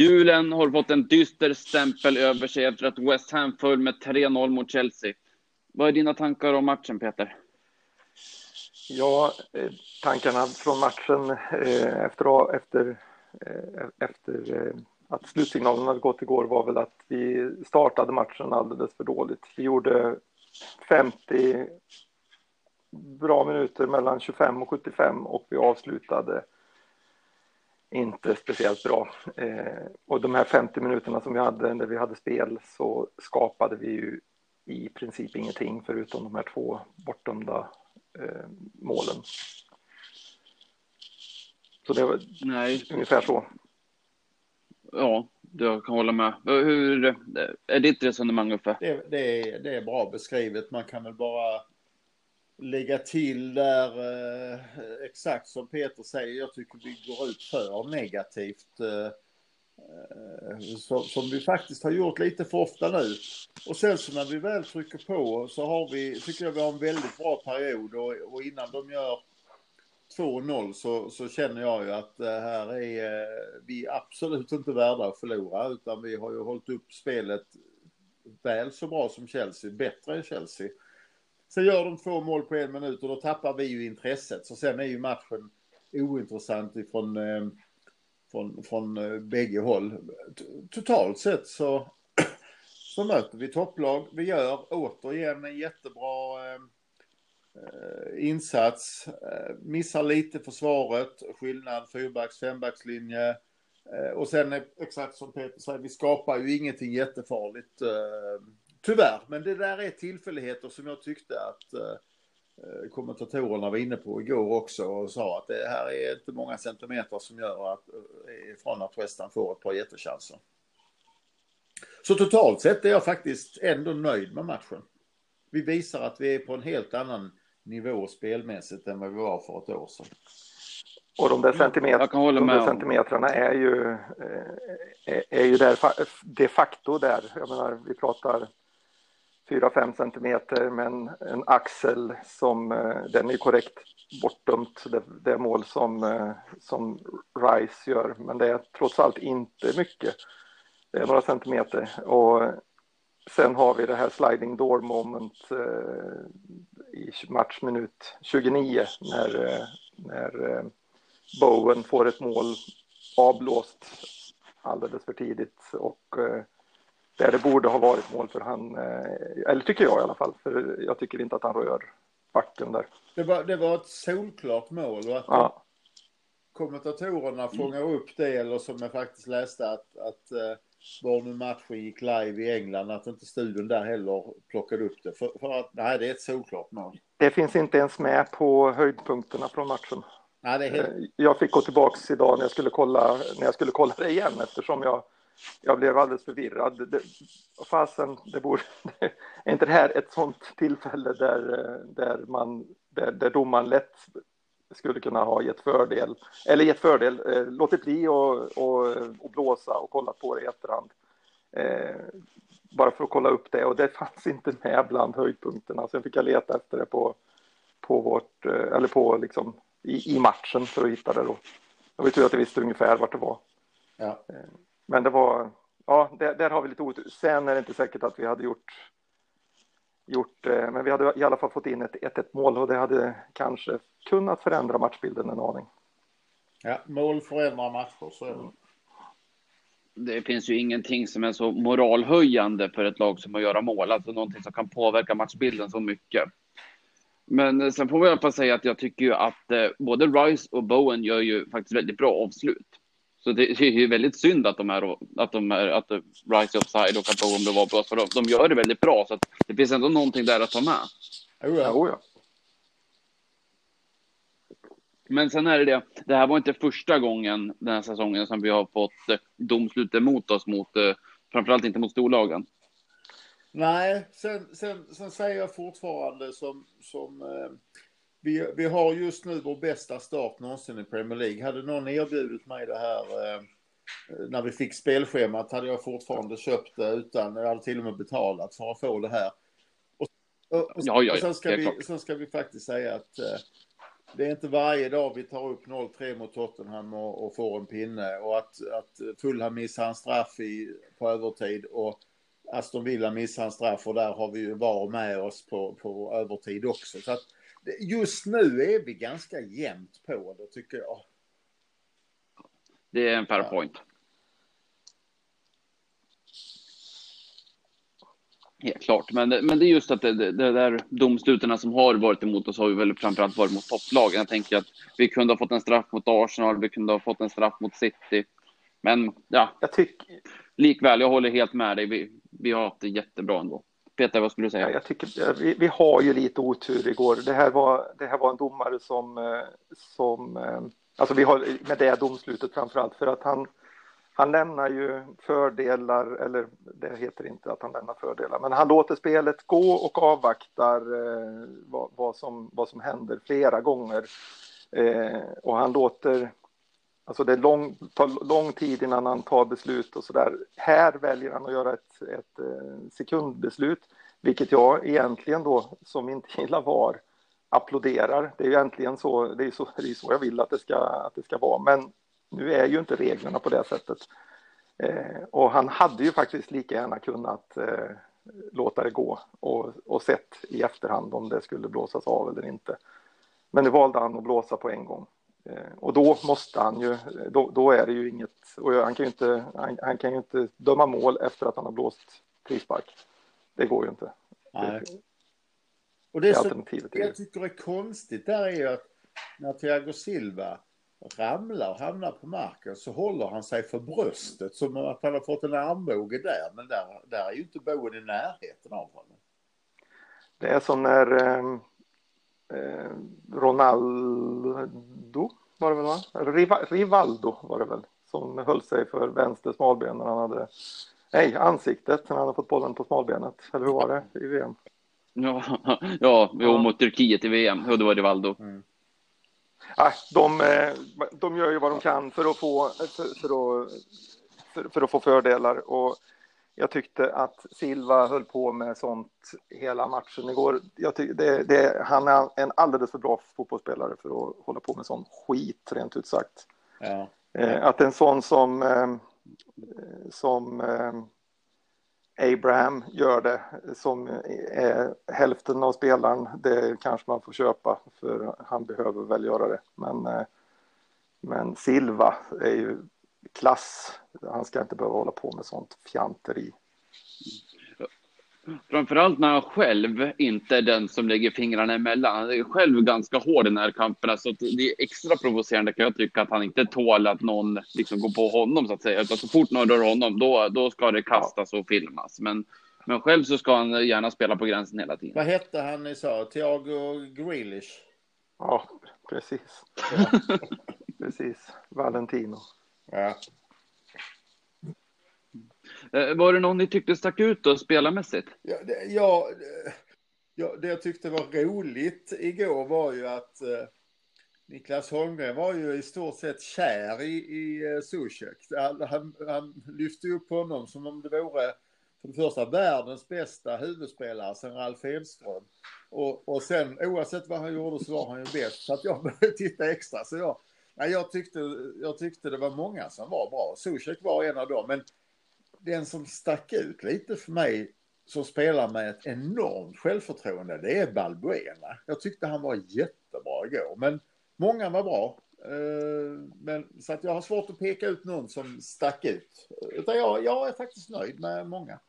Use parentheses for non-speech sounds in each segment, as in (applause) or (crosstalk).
Julen har fått en dyster stämpel över sig efter att West Ham föll med 3-0 mot Chelsea. Vad är dina tankar om matchen, Peter? Ja, eh, tankarna från matchen eh, efter, efter, eh, efter att slutsignalen hade gått igår var väl att vi startade matchen alldeles för dåligt. Vi gjorde 50 bra minuter mellan 25 och 75 och vi avslutade inte speciellt bra. Eh, och de här 50 minuterna som vi hade när vi hade spel så skapade vi ju i princip ingenting förutom de här två bortdömda eh, målen. Så det var Nej. ungefär så. Ja, jag kan hålla med. Hur är ditt resonemang Uffe? Det, det, är, det är bra beskrivet. Man kan väl bara lägga till där eh, exakt som Peter säger. Jag tycker vi går ut för negativt. Eh, eh som vi faktiskt har gjort lite för ofta nu. Och sen så när vi väl trycker på så har vi, tycker jag vi har en väldigt bra period och, och innan de gör 2-0 så, så känner jag ju att det här är eh, vi är absolut inte värda att förlora utan vi har ju hållit upp spelet väl så bra som Chelsea, bättre än Chelsea. Sen gör de två mål på en minut och då tappar vi ju intresset. Så sen är ju matchen ointressant ifrån eh, från, från eh, bägge håll. Totalt sett så, (clears throat) så möter vi topplag. Vi gör återigen en jättebra eh, eh insats. Eh, missar lite försvaret, skillnad fyrbacks, fembackslinje. Eh, och sen exakt som Peter säger, vi skapar ju ingenting jättefarligt eh, Tyvärr, men det där är tillfälligheter som jag tyckte att eh, eh, kommentatorerna var inne på igår också och sa att det här är inte många centimeter som gör att, eh, från att West Ham får ett par jättechanser. Så totalt sett är jag faktiskt ändå nöjd med matchen. Vi visar att vi är på en helt annan nivå spelmässigt än vad vi var för ett år sedan. Och de där, centimeter, de där centimetrarna är ju, är, är ju där de facto där. Jag menar, vi pratar 4-5 centimeter men en axel som, eh, den är korrekt bortdömt, det, det mål som, eh, som Rice gör, men det är trots allt inte mycket. Det är några centimeter. Och sen har vi det här sliding door moment eh, i matchminut 29 när, eh, när eh, Bowen får ett mål avblåst alldeles för tidigt. Och eh, där det borde ha varit mål för han, eh, eller tycker jag i alla fall, för jag tycker inte att han rör backen där. Det var, det var ett solklart mål och att ja. kommentatorerna fångar upp det eller som jag faktiskt läste att, att eh, var nu matchen gick live i England, att inte studion där heller plockade upp det. För, för att, nej, det är ett solklart mål. Det finns inte ens med på höjdpunkterna från matchen. Nej, det är helt... Eh, jag fick gå tillbaks idag när jag skulle kolla, när jag skulle kolla det igen eftersom jag jag blev alldeles förvirrad. Det, fasen, det borde, (laughs) är inte det här ett sånt tillfälle där, där, man, där, där domaren lätt skulle kunna ha gett fördel, eller gett fördel, eh, låtit bli och, och, och blåsa och kollat på det i efterhand. Eh, bara för att kolla upp det och det fanns inte med bland höjdpunkterna. Sen fick jag leta efter det på, på vårt, eh, eller på liksom i, i matchen för att hitta det då. Jag vet ju att jag visste ungefär vart det var. Ja. Men det var, ja, där, där har vi lite otur. Sen är det inte säkert att vi hade gjort, gjort eh, men vi hade i alla fall fått in ett 1-1 mål och det hade kanske kunnat förändra matchbilden en aning. Ja, mål förändrar matcher, så är det. Det finns ju ingenting som är så moralhöjande för ett lag som att göra mål, alltså någonting som kan påverka matchbilden så mycket. Men eh, sen får vi i alla fall säga att jag tycker ju att eh, både Rice och Bowen gör ju faktiskt väldigt bra avslut. Så det är ju väldigt synd att de är, att de är, att Rice offside och att Bowen var bra, för de, de gör det väldigt bra, så att det finns ändå någonting där att ta med. Oh ja. Ja. Men sen är det det, det här var inte första gången den här säsongen som vi har fått eh, domslut emot oss, mot, eh, framförallt inte mot storlagen. Nej, sen, sen, sen säger jag fortfarande som, som eh, vi, vi har just nu vår bästa start någonsin i Premier League. Hade någon erbjudit mig det här eh, när vi fick spelschemat hade jag fortfarande köpt det utan, jag hade till och med betalat för att få det här. Och, och, och, ja, ja, och sen, ska vi, sen ska vi faktiskt säga att eh, det är inte varje dag vi tar upp 0-3 mot Tottenham och, och, får en pinne och att, att Fulham missar en straff i, på övertid och Aston Villa missar en straff och där har vi ju VAR med oss på, på övertid också. Så att just nu är vi ganska jämnt på det tycker jag. Det är en fair point. Helt klart, men, men det är just att det, det, det där domsluten som har varit emot oss har ju väl framförallt varit mot topplagen. Jag tänker att vi kunde ha fått en straff mot Arsenal, vi kunde ha fått en straff mot City. Men ja, jag tycker... likväl, jag håller helt med dig. Vi, vi har haft det jättebra ändå. Peter, vad skulle du säga? Ja, jag tycker, vi, vi har ju lite otur igår. Det här var, det här var en domare som, eh, som eh, alltså vi har med det domslutet framför allt för att han han lämnar ju fördelar, eller det heter inte att han lämnar fördelar, men han låter spelet gå och avvaktar eh, vad, vad, som, vad som händer flera gånger. Eh, och han låter, alltså det lång, tar lång tid innan han tar beslut och så där. Här väljer han att göra ett, ett eh, sekundbeslut, vilket jag egentligen då, som inte gillar VAR, applåderar. Det är ju egentligen så, det är så, det är så jag vill att det ska, att det ska vara. Men nu är ju inte reglerna på det sättet. Eh, och han hade ju faktiskt lika gärna kunnat eh, låta det gå och, och sett i efterhand om det skulle blåsas av eller inte. Men nu valde han att blåsa på en gång. Eh, och då måste han ju, då, då, är det ju inget, och han kan ju inte, han, han, kan ju inte döma mål efter att han har blåst frispark. Det går ju inte. Nej. och det, det som jag tycker är konstigt där är ju att när Thiago Silva ramlar och hamnar på marken så håller han sig för bröstet som att han har fått en armbåge där. Men där, där är ju inte boen i närheten av honom. Det är som när eh, eh Ronaldo var det väl va? Rivaldo var det väl som höll sig för vänster smalben när han hade Nej, ansiktet när han hade fått bollen på smalbenet. Eller hur var det i VM? Ja, (laughs) ja, ja. mot Turkiet i VM. Ja, det var Rivaldo. Mm ja, de, eh, de gör ju vad de kan för att få, för, för, att, för, för att få fördelar. Och jag tyckte att Silva höll på med sånt hela matchen igår. Det, det, han är en alldeles för bra fotbollsspelare för att hålla på med sån skit, rent ut sagt. Ja. Eh, att en sån som, eh, som Abraham gör det som är hälften av spelaren. Det kanske man får köpa för han behöver väl göra det. Men, eh, men Silva är ju klass. Han ska inte behöva hålla på med sånt fjanteri. Framförallt när han själv inte är den som lägger fingrarna emellan. Han är själv ganska hård i den här kampen. Så det är extra provocerande kan jag tycka att han inte tål att någon liksom går på honom så att säga. Utan så fort någon rör honom då, då ska det kastas och filmas. Men, men själv så ska han gärna spela på gränsen hela tiden. Vad hette han ni sa? Thiago Grealish? Ja, precis. Ja. (laughs) precis. Valentino. Ja. Eh, var det någon ni tyckte stack ut då spelarmässigt? Ja, det, ja, ja, det jag tyckte var roligt igår var ju att eh, Niklas Holmgren var ju i stort sett kär i, i uh, Zuzek. Han, han, han lyfte upp honom som om det vore för det första världens bästa huvudspelare sen Ralf Edström. Och, och sen oavsett vad han gjorde så var han ju bäst. Så att jag (laughs) började titta extra. Så jag, nej, jag, tyckte, jag tyckte det var många som var bra. Zuzek var en av dem. Men den som stack ut lite för mig som spelar med ett enormt självförtroende, det är Balbuena. Jag tyckte han var jättebra igår, men många var bra. Eh, men, så att jag har svårt att peka ut någon som stack ut. Utan jag, jag är faktiskt nöjd med många.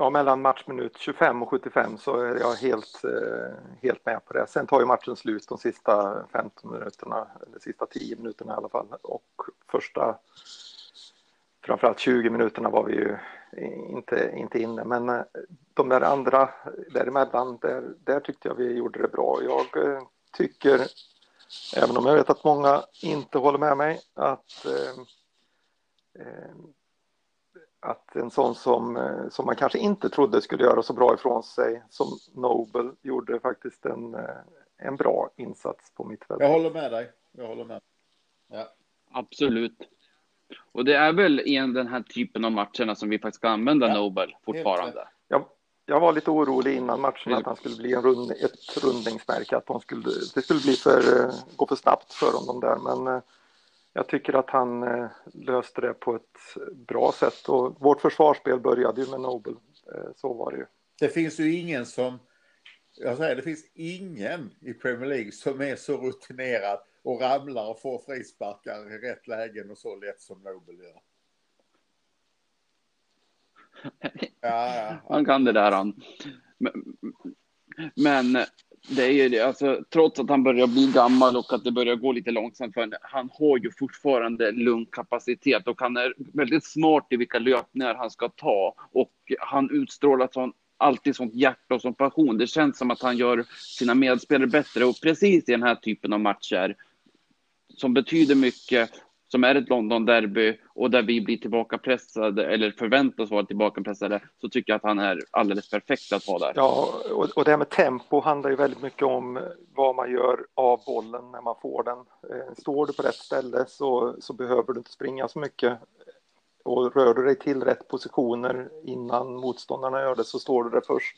Ja, mellan matchminut 25 och 75 så är jag helt, eh, helt med på det. Sen tar ju matchen slut de sista 15 minuterna, eller sista 10 minuterna i alla fall. Och första, framförallt 20 minuterna var vi ju inte, inte inne. Men eh, de där andra däremellan, där, där tyckte jag vi gjorde det bra. Jag eh, tycker, även om jag vet att många inte håller med mig, att eh, att en sån som, eh, som man kanske inte trodde skulle göra så bra ifrån sig som Nobel gjorde faktiskt en, eh, en bra insats på mittfältet. Jag håller med dig. Jag håller med. Ja. Absolut. Och det är väl i den här typen av matcherna som vi faktiskt ska använda ja. Nobel fortfarande. Ja, jag var lite orolig innan matchen att han skulle bli en rund, ett rundningsmärke, att de skulle, det skulle bli för, eh, gå för snabbt för honom där. Men jag tycker att han eh, löste det på ett bra sätt och vårt försvarsspel började ju med Nobel. Så var det ju. Det finns ju ingen som, jag säger det finns ingen i Premier League som är så rutinerad och ramlar och får frisparkar i rätt lägen och så lätt som Nobel gör. (laughs) Ja, Han kan det där han. Men, men det är ju det, alltså, trots att han börjar bli gammal och att det börjar gå lite långsamt för honom, han har ju fortfarande lungkapacitet och han är väldigt smart i vilka löpningar han ska ta och han utstrålar sån, alltid sånt hjärta och sån passion. Det känns som att han gör sina medspelare bättre och precis i den här typen av matcher som betyder mycket som är ett London-derby och där vi blir tillbakapressade eller förväntas vara tillbakapressade så tycker jag att han är alldeles perfekt att ha där. Ja, och, och det här med tempo handlar ju väldigt mycket om vad man gör av bollen när man får den. Eh, står du på rätt ställe så, så behöver du inte springa så mycket och rör du dig till rätt positioner innan motståndarna gör det så står du där först.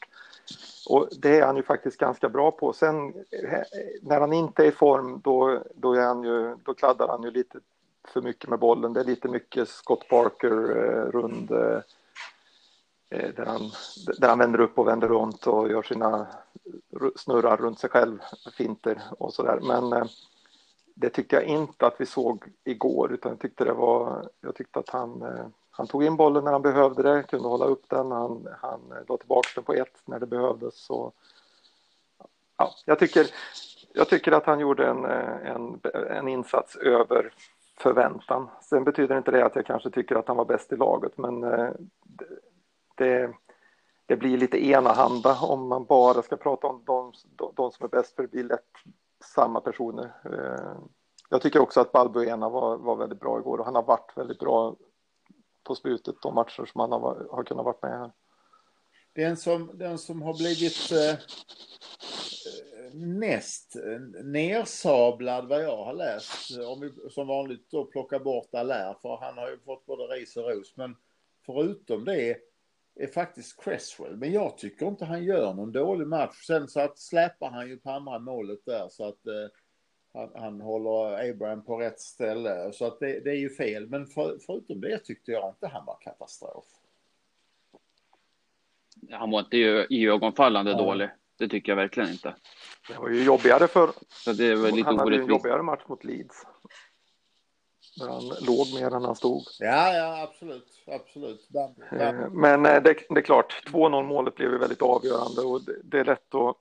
Och det är han ju faktiskt ganska bra på. Sen eh, när han inte är i form då, då, är han ju, då kladdar han ju lite för mycket med bollen. Det är lite mycket Scott Parker eh, rund eh, eh där, han, där han vänder upp och vänder runt och gör sina snurrar runt sig själv, finter och sådär. Men eh, det tyckte jag inte att vi såg igår utan jag tyckte det var, jag tyckte att han, eh, han tog in bollen när han behövde det, kunde hålla upp den, han, han eh, la tillbaka den på ett när det behövdes. Så, ja, jag, tycker, jag tycker att han gjorde en, eh, en, en insats över förväntan. Sen betyder inte det att jag kanske tycker att han var bäst i laget, men eh, det, det blir lite enahanda om man bara ska prata om de, de som är bäst, för det blir lätt samma personer. Eh, jag tycker också att Balbuena var, var väldigt bra igår och han har varit väldigt bra på slutet, de matcher som han har, har kunnat vara med här. Den som, den som har blivit eh, näst nersablad vad jag har läst. Om vi som vanligt då plockar bort Allaire för han har ju fått både ris och ros. Men förutom det är faktiskt Cresswell. Men jag tycker inte han gör någon dålig match. Sen så att släpar han ju på andra målet där så att eh, han, han, håller Abraham på rätt ställe. Så att det, det är ju fel. Men för, förutom det tyckte jag inte han var katastrof. Han var inte i ögonfallande ja. dålig. Det tycker jag verkligen inte. Det var ju jobbigare för... Så det var lite han hade en jobbigare match mot Leeds. Där han låg mer än han stod. Ja, ja, absolut. absolut. Eh, men eh, det, det är klart, 2-0 målet blev ju väldigt avgörande och det, det är lätt att,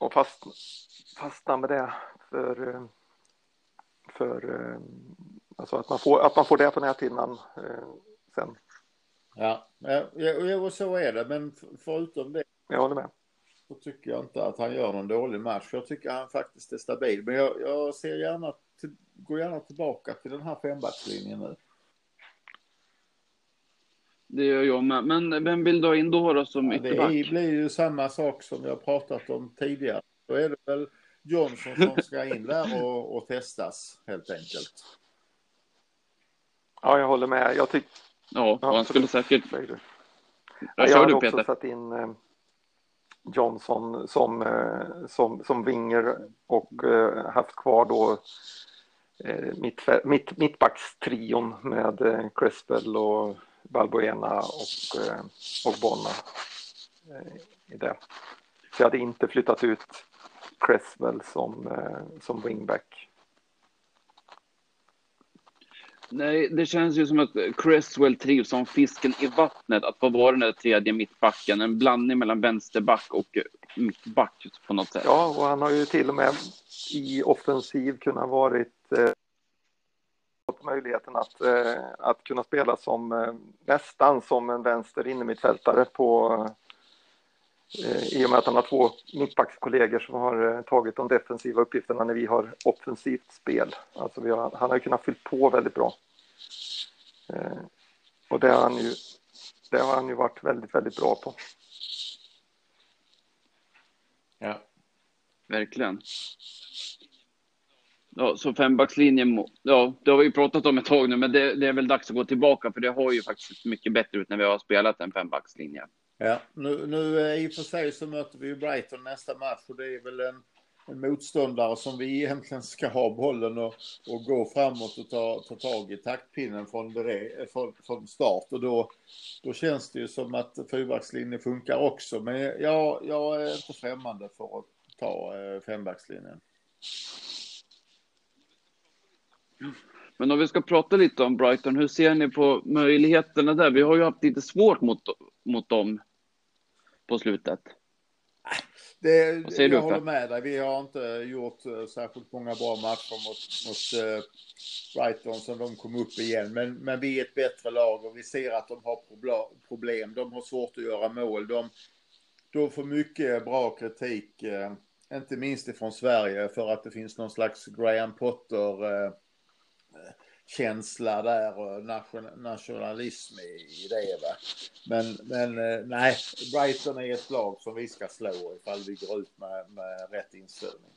att fastna, fastna med det. För, eh, för alltså att, man får, att man får det på näthinnan sen. Ja, ja, så är det. Men förutom det. Jag håller med så tycker jag inte att han gör någon dålig match. Jag tycker han faktiskt är stabil. Men jag, jag ser gärna, till, går gärna tillbaka till den här fembackslinjen nu. Det gör jag med. Men vem vill du ha in då, då som ja, ytterback? Det blir ju samma sak som har pratat om tidigare. Då är det väl Johnson som ska in där och, och testas helt enkelt. Ja, jag håller med. Jag tycker... Ja, han skulle säkert... Jag, jag har också satt in eh, Johnson som, eh, som, som vinger och eh, haft kvar då eh, mitt, mitt, mittbackstrion med Crespel och Balbuena och, och Bonna i det. Så jag hade inte flyttat ut Cresswell som, som wingback. Nej, det känns ju som att Cresswell trivs som fisken i vattnet. Att få vara den där tredje mittbacken. En blandning mellan vänsterback och mittback på något sätt. Ja, och han har ju till och med i offensiv kunnat varit eh, fått möjligheten att, eh, att kunna spela som eh, nästan som en vänster innermittfältare på eh, i och med att han har två mittbackskollegor som har eh, tagit de defensiva uppgifterna när vi har offensivt spel. Alltså har, han har kunnat fylla på väldigt bra. Eh, och det har, han ju, det har han ju varit väldigt, väldigt bra på. Ja, verkligen. Ja, så fembackslinjen, ja, det har vi pratat om ett tag nu, men det, det, är väl dags att gå tillbaka, för det har ju faktiskt mycket bättre ut när vi har spelat en fembackslinje. Ja, nu, nu eh, i och för sig så möter vi ju Brighton nästa match och det är väl en en motståndare som vi egentligen ska ha bollen och, och gå framåt och ta, ta tag i taktpinnen från, eh, från, från start. Och då, då känns det ju som att fyrbackslinjen funkar också. Men jag, jag är inte främmande för att ta eh, fembackslinjen. Men om vi ska prata lite om Brighton, hur ser ni på möjligheterna där? Vi har ju haft lite svårt mot, mot dem på slutet. Det, jag du, håller med dig. Vi har inte gjort uh, särskilt många bra matcher mot, mot uh, Brighton som de kom upp igen. Men, men vi är ett bättre lag och vi ser att de har problem. De har svårt att göra mål. De, de får mycket bra kritik, uh, inte minst ifrån Sverige, för att det finns någon slags Graham Potter känsla där och nation, nationalism i, i det. Va? Men, men eh, nej, Brighton är ett lag som vi ska slå ifall vi går ut med, med rätt inställning.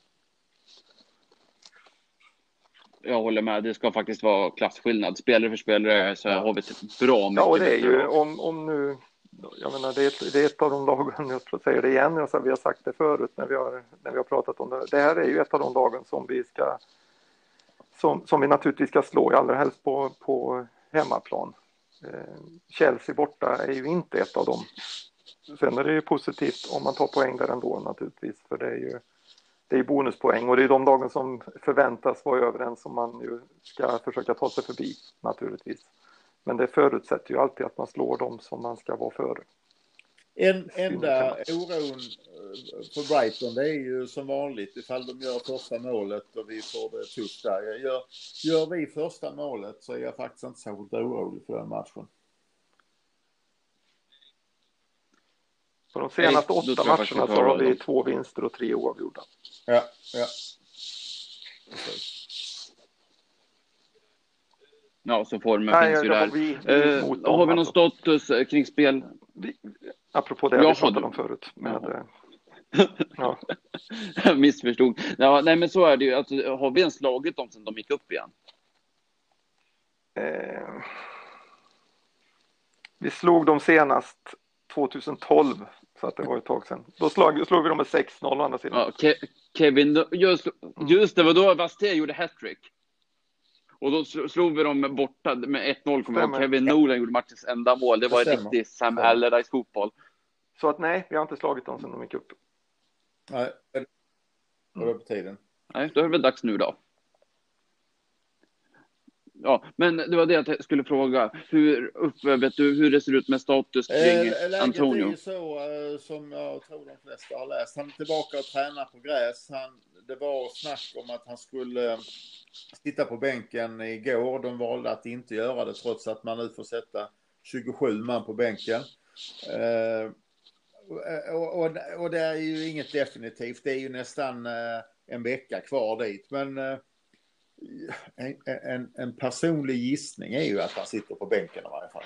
Jag håller med. Det ska faktiskt vara klassskillnad. Spelare för spelare så har vi ett bra mycket. Ja, och det är ju om, om nu jag menar, det är, ett, det är ett av de lagen, jag säger det igen, jag, vi har sagt det förut när vi har, när vi har pratat om det. Det här är ju ett av de lagen som vi ska som, som vi naturligtvis ska slå, allra helst på, på hemmaplan. Eh, Chelsea borta är ju inte ett av dem. Sen är det ju positivt om man tar poäng där ändå naturligtvis, för det är ju det är bonuspoäng och det är de lagen som förväntas vara överens som man ju ska försöka ta sig förbi naturligtvis. Men det förutsätter ju alltid att man slår dem som man ska vara före. En enda oron eh, för Brighton det är ju som vanligt ifall de gör första målet och vi får det tufft där. Gör, gör vi första målet så är jag faktiskt inte särskilt orolig för den matchen. På de senaste Nej, åtta matcherna så har vi två vinster och tre oavgjorda. Ja, ja. Ja, så formen Nej, finns ju där. Vi, vi eh, har vi någon alltså. status eh, kring spel? Vi, Apropå det Jaha, vi pratade om förut. Med, (laughs) ja. Jag missförstod. Ja, nej, men så är det ju. Alltså, har vi ens slagit dem sedan de gick upp igen? Eh, vi slog dem senast 2012, så att det var ett tag sedan. Då slog, slog vi dem med 6-0 å andra sidan. Ja, Ke Kevin, just, just det, var då Vasté gjorde hattrick. Och då slog vi dem borta med 1-0, kommer jag Kevin Nolan gjorde matchens enda mål. Det var det riktigt Sam Allardyce fotboll. Så att nej, vi har inte slagit dem sedan de gick upp. Nej, det var på tiden. Nej, då är det väl dags nu då. Ja, men det var det jag skulle fråga. Hur, upp, vet du, hur det ser ut med status kring äh, Antonio? Läget är ju så äh, som jag tror de flesta har läst. Han är tillbaka och tränar på gräs. Han, det var snack om att han skulle äh, sitta på bänken igår. De valde att inte göra det trots att man nu får sätta 27 man på bänken. Äh, och, och, och, det är ju inget definitivt. Det är ju nästan eh, en vecka kvar dit. Men eh, en, en, en, personlig gissning är ju att han sitter på bänken i varje fall.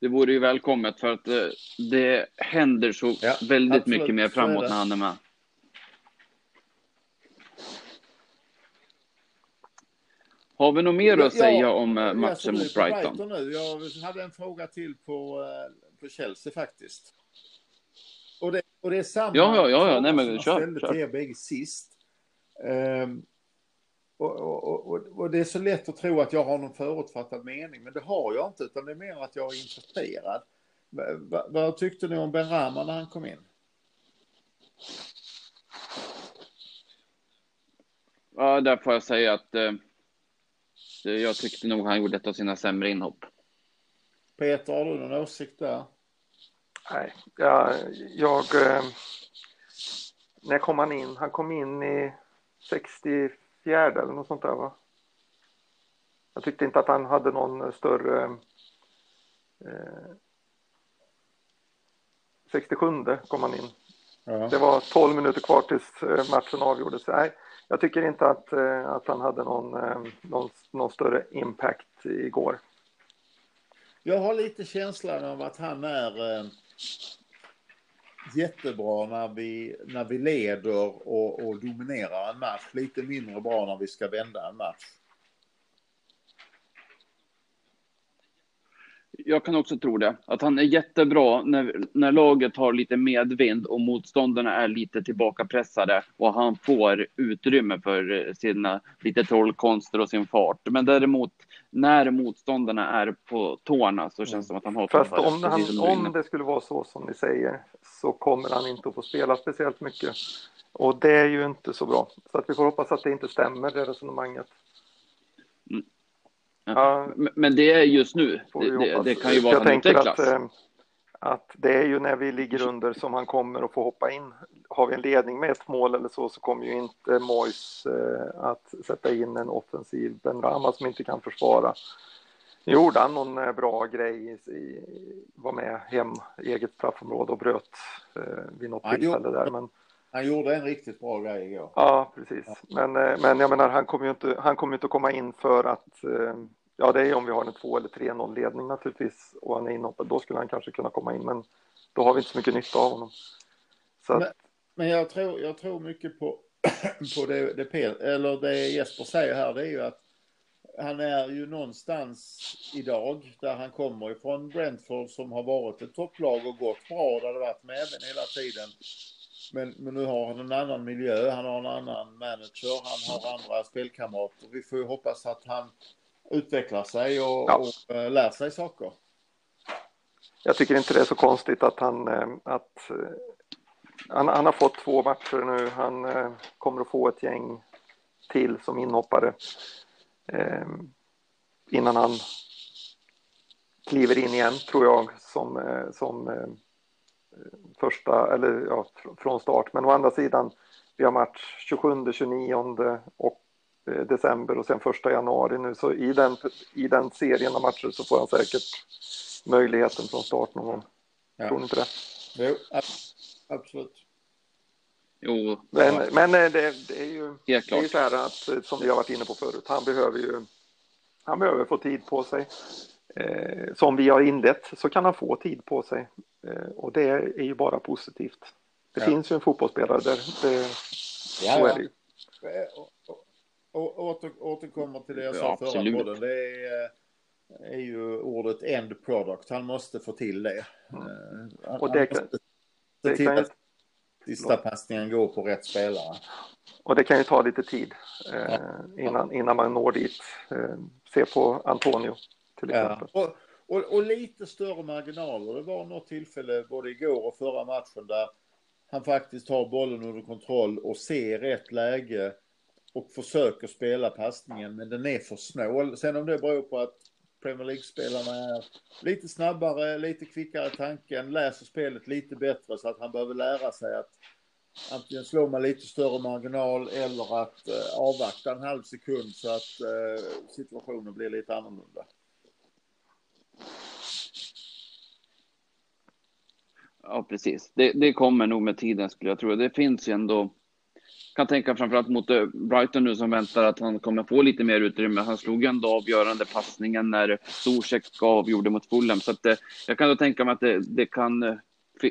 Det vore ju välkommet för att eh, det händer så ja, väldigt absolut. mycket mer framåt när han är med. Har vi något mer att säga ja, om eh, matchen mot Brighton? Brighton nu. Jag hade en fråga till på, eh, på Chelsea faktiskt. Och det, och det är samma ja, ja, ja, ja. Nej, men, kör, ställde kör. till er bägge sist. Um, och, och, och, och, det är så lätt att tro att jag har någon förutfattad mening, men det har jag inte, utan det är mer att jag är intresserad. vad, vad tyckte ni om Ben Rama när han kom in? Ja, där får jag säga att eh, jag tyckte nog han gjorde ett av sina sämre inhopp. Peter, har du någon åsikt där? Nej, jag, jag eh, när kom han in? Han kom in i 64 eller något sånt där va? Jag tyckte inte att han hade någon större eh, 67 kom han in. Ja. Det var 12 minuter kvar tills eh, matchen avgjordes. Nej, jag tycker inte att, eh, att han hade någon, någon, någon större impact igår. Jag har lite känslan av att han är jättebra när vi, när vi leder och, och dominerar en match. Lite mindre bra när vi ska vända en match. Jag kan också tro det. Att han är jättebra när, när laget har lite medvind och motståndarna är lite tillbakapressade och han får utrymme för sina lite trollkonster och sin fart. Men däremot när motståndarna är på tårna så känns det som att han har Fast om, han, om det skulle vara så som ni säger så kommer han inte att få spela speciellt mycket. Och det är ju inte så bra. Så att vi får hoppas att det inte stämmer, det resonemanget. Mm. Ja. Men det är just nu. Det, det, det, kan ju vara att han utvecklas. Att, eh, att det är ju när vi ligger under som han kommer att få hoppa in. Har vi en ledning med ett mål eller så så kommer ju inte Mois eh, att sätta in en offensiv Ben Rama som inte kan försvara. Nu gjorde han någon eh, bra grej, var med hem, eget straffområde och bröt eh, vid något tillfälle där. Men, han gjorde en riktigt bra grej igår. Ja, precis. Ja. Men, men jag menar, han kommer ju inte, han kommer inte att komma in för att Ja, det är om vi har en 2 eller 3-0 ledning naturligtvis och han är inhoppad. Då skulle han kanske kunna komma in, men då har vi inte så mycket nytta av honom. Så men, men jag, tror, jag tror mycket på, (clears throat) på det, det, eller det Jesper säger här. Det är ju att han är ju någonstans idag där han kommer ifrån Brentford som har varit ett topplag och gått bra. Där det varit med även hela tiden. Men, men nu har han en annan miljö, han har en annan manager, han har andra spelkamrater. Vi får ju hoppas att han utvecklar sig och, ja. och äh, lär sig saker. Jag tycker inte det är så konstigt att han, äh, att, äh, han, han, har fått två matcher nu. Han kommer att få ett gäng till som inhoppare innan han kliver in igen, tror jag, som, som första, eller ja, från start. Men å andra sidan, vi har match 27, 29 och Eh, december och sen första januari nu. Så i den, i den serien av matcher så får han säkert möjligheten från start någon gång. Ja. Tror ni inte det? Jo, absolut. Jo. Men, men eh, det, det är ju det är så här att, eh, som vi har varit inne på förut, han behöver ju han behöver få tid på sig. Eh, som vi har inlett så kan han få tid på sig eh, och det är ju bara positivt. Det ja. finns ju en fotbollsspelare där, det, ja, så är det ju åter, återkommer till det jag sa ja, förra podden. Det är, eh, är ju ordet end product. Han måste få till det. Mm. Han, och det kan, se till att sista passningen går på rätt spelare. Och det kan ju ta lite tid eh, innan, innan man når dit. Eh, se på Antonio till exempel. Ja. Och, och, och, lite större marginaler. Det var något tillfälle både igår och förra matchen där han faktiskt har bollen under kontroll och ser rätt läge och försöker spela passningen men den är för snål. Sen om det beror på att Premier League-spelarna är lite snabbare, lite kvickare i tanken, läser spelet lite bättre så att han behöver lära sig att antingen slå med lite större marginal eller att eh, avvakta en halv sekund så att eh, situationen blir lite annorlunda. Ja, precis. Det, det kommer nog med tiden skulle jag tro. Det finns ju ändå kan tänka framförallt mot eh, Brighton nu som väntar att han kommer få lite mer utrymme. Han slog ju ändå avgörande passningen när Zuzek avgjorde mot Fulham. Så att, eh, jag kan då tänka mig att det, det kan eh,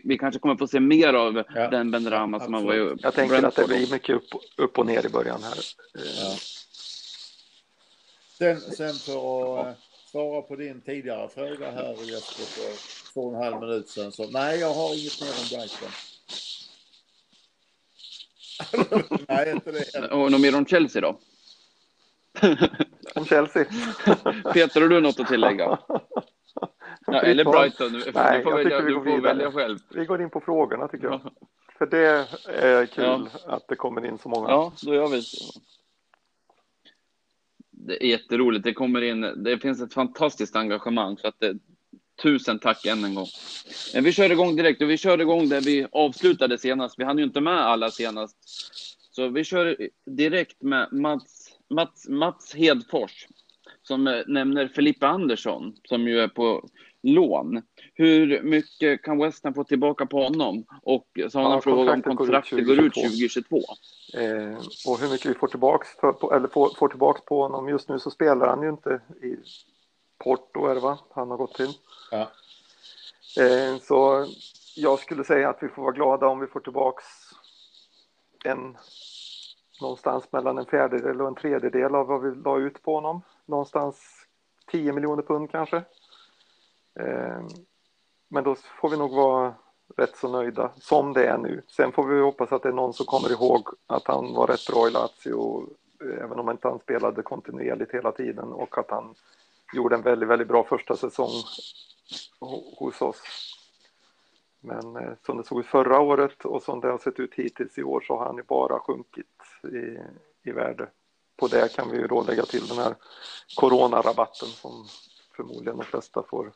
vi kanske kommer få se mer av ja, den Ben Rama som han var ju. Jag tänker att det blir mycket upp, upp och ner i början här. Ja. Sen, sen för att svara på din tidigare fråga här Jesper för två och en halv minut sedan. Så nej, jag har inget mer om Brighton. (laughs) Nej, inte det. Och något mer om Chelsea då? om Chelsea? (laughs) Peter, har du något att tillägga? (laughs) Ja, eller Brighton. Du, Nej, får, välja, du får välja själv. Vi går in på frågorna tycker jag. För det är kul ja. att det kommer in så många. Ja, då gör vi så. Det är jätteroligt. Det kommer in. Det finns ett fantastiskt engagemang så att det, Tusen tack än en gång. Men vi kör igång direkt och vi kör igång där vi avslutade senast. Vi hann ju inte med alla senast. Så vi kör direkt med Mats, Mats, Mats Hedfors som eh, nämner Filippa Andersson som ju är på lån. Hur mycket kan West Ham få tillbaka på honom? Och så har han ja, fråga om kontraktet går ut 2022. Eh, och hur mycket vi får tillbaka, för, eller får, får tillbaka på honom. Just nu så spelar han ju inte i Porto är det va? Han har gått till. Ja. Eh, så jag skulle säga att vi får vara glada om vi får tillbaks en någonstans mellan en fjärdedel och en tredjedel av vad vi la ut på honom. Någonstans 10 miljoner pund kanske. Eh, men då får vi nog vara rätt så nöjda som det är nu. Sen får vi hoppas att det är någon som kommer ihåg att han var rätt bra i Lazio, även om inte han spelade kontinuerligt hela tiden och att han gjorde en väldigt, väldigt bra första säsong hos oss. Men eh, som det såg ut förra året och som det har sett ut hittills i år så har han ju bara sjunkit i, i värde. På det kan vi ju då lägga till den här coronarabatten som förmodligen de flesta får,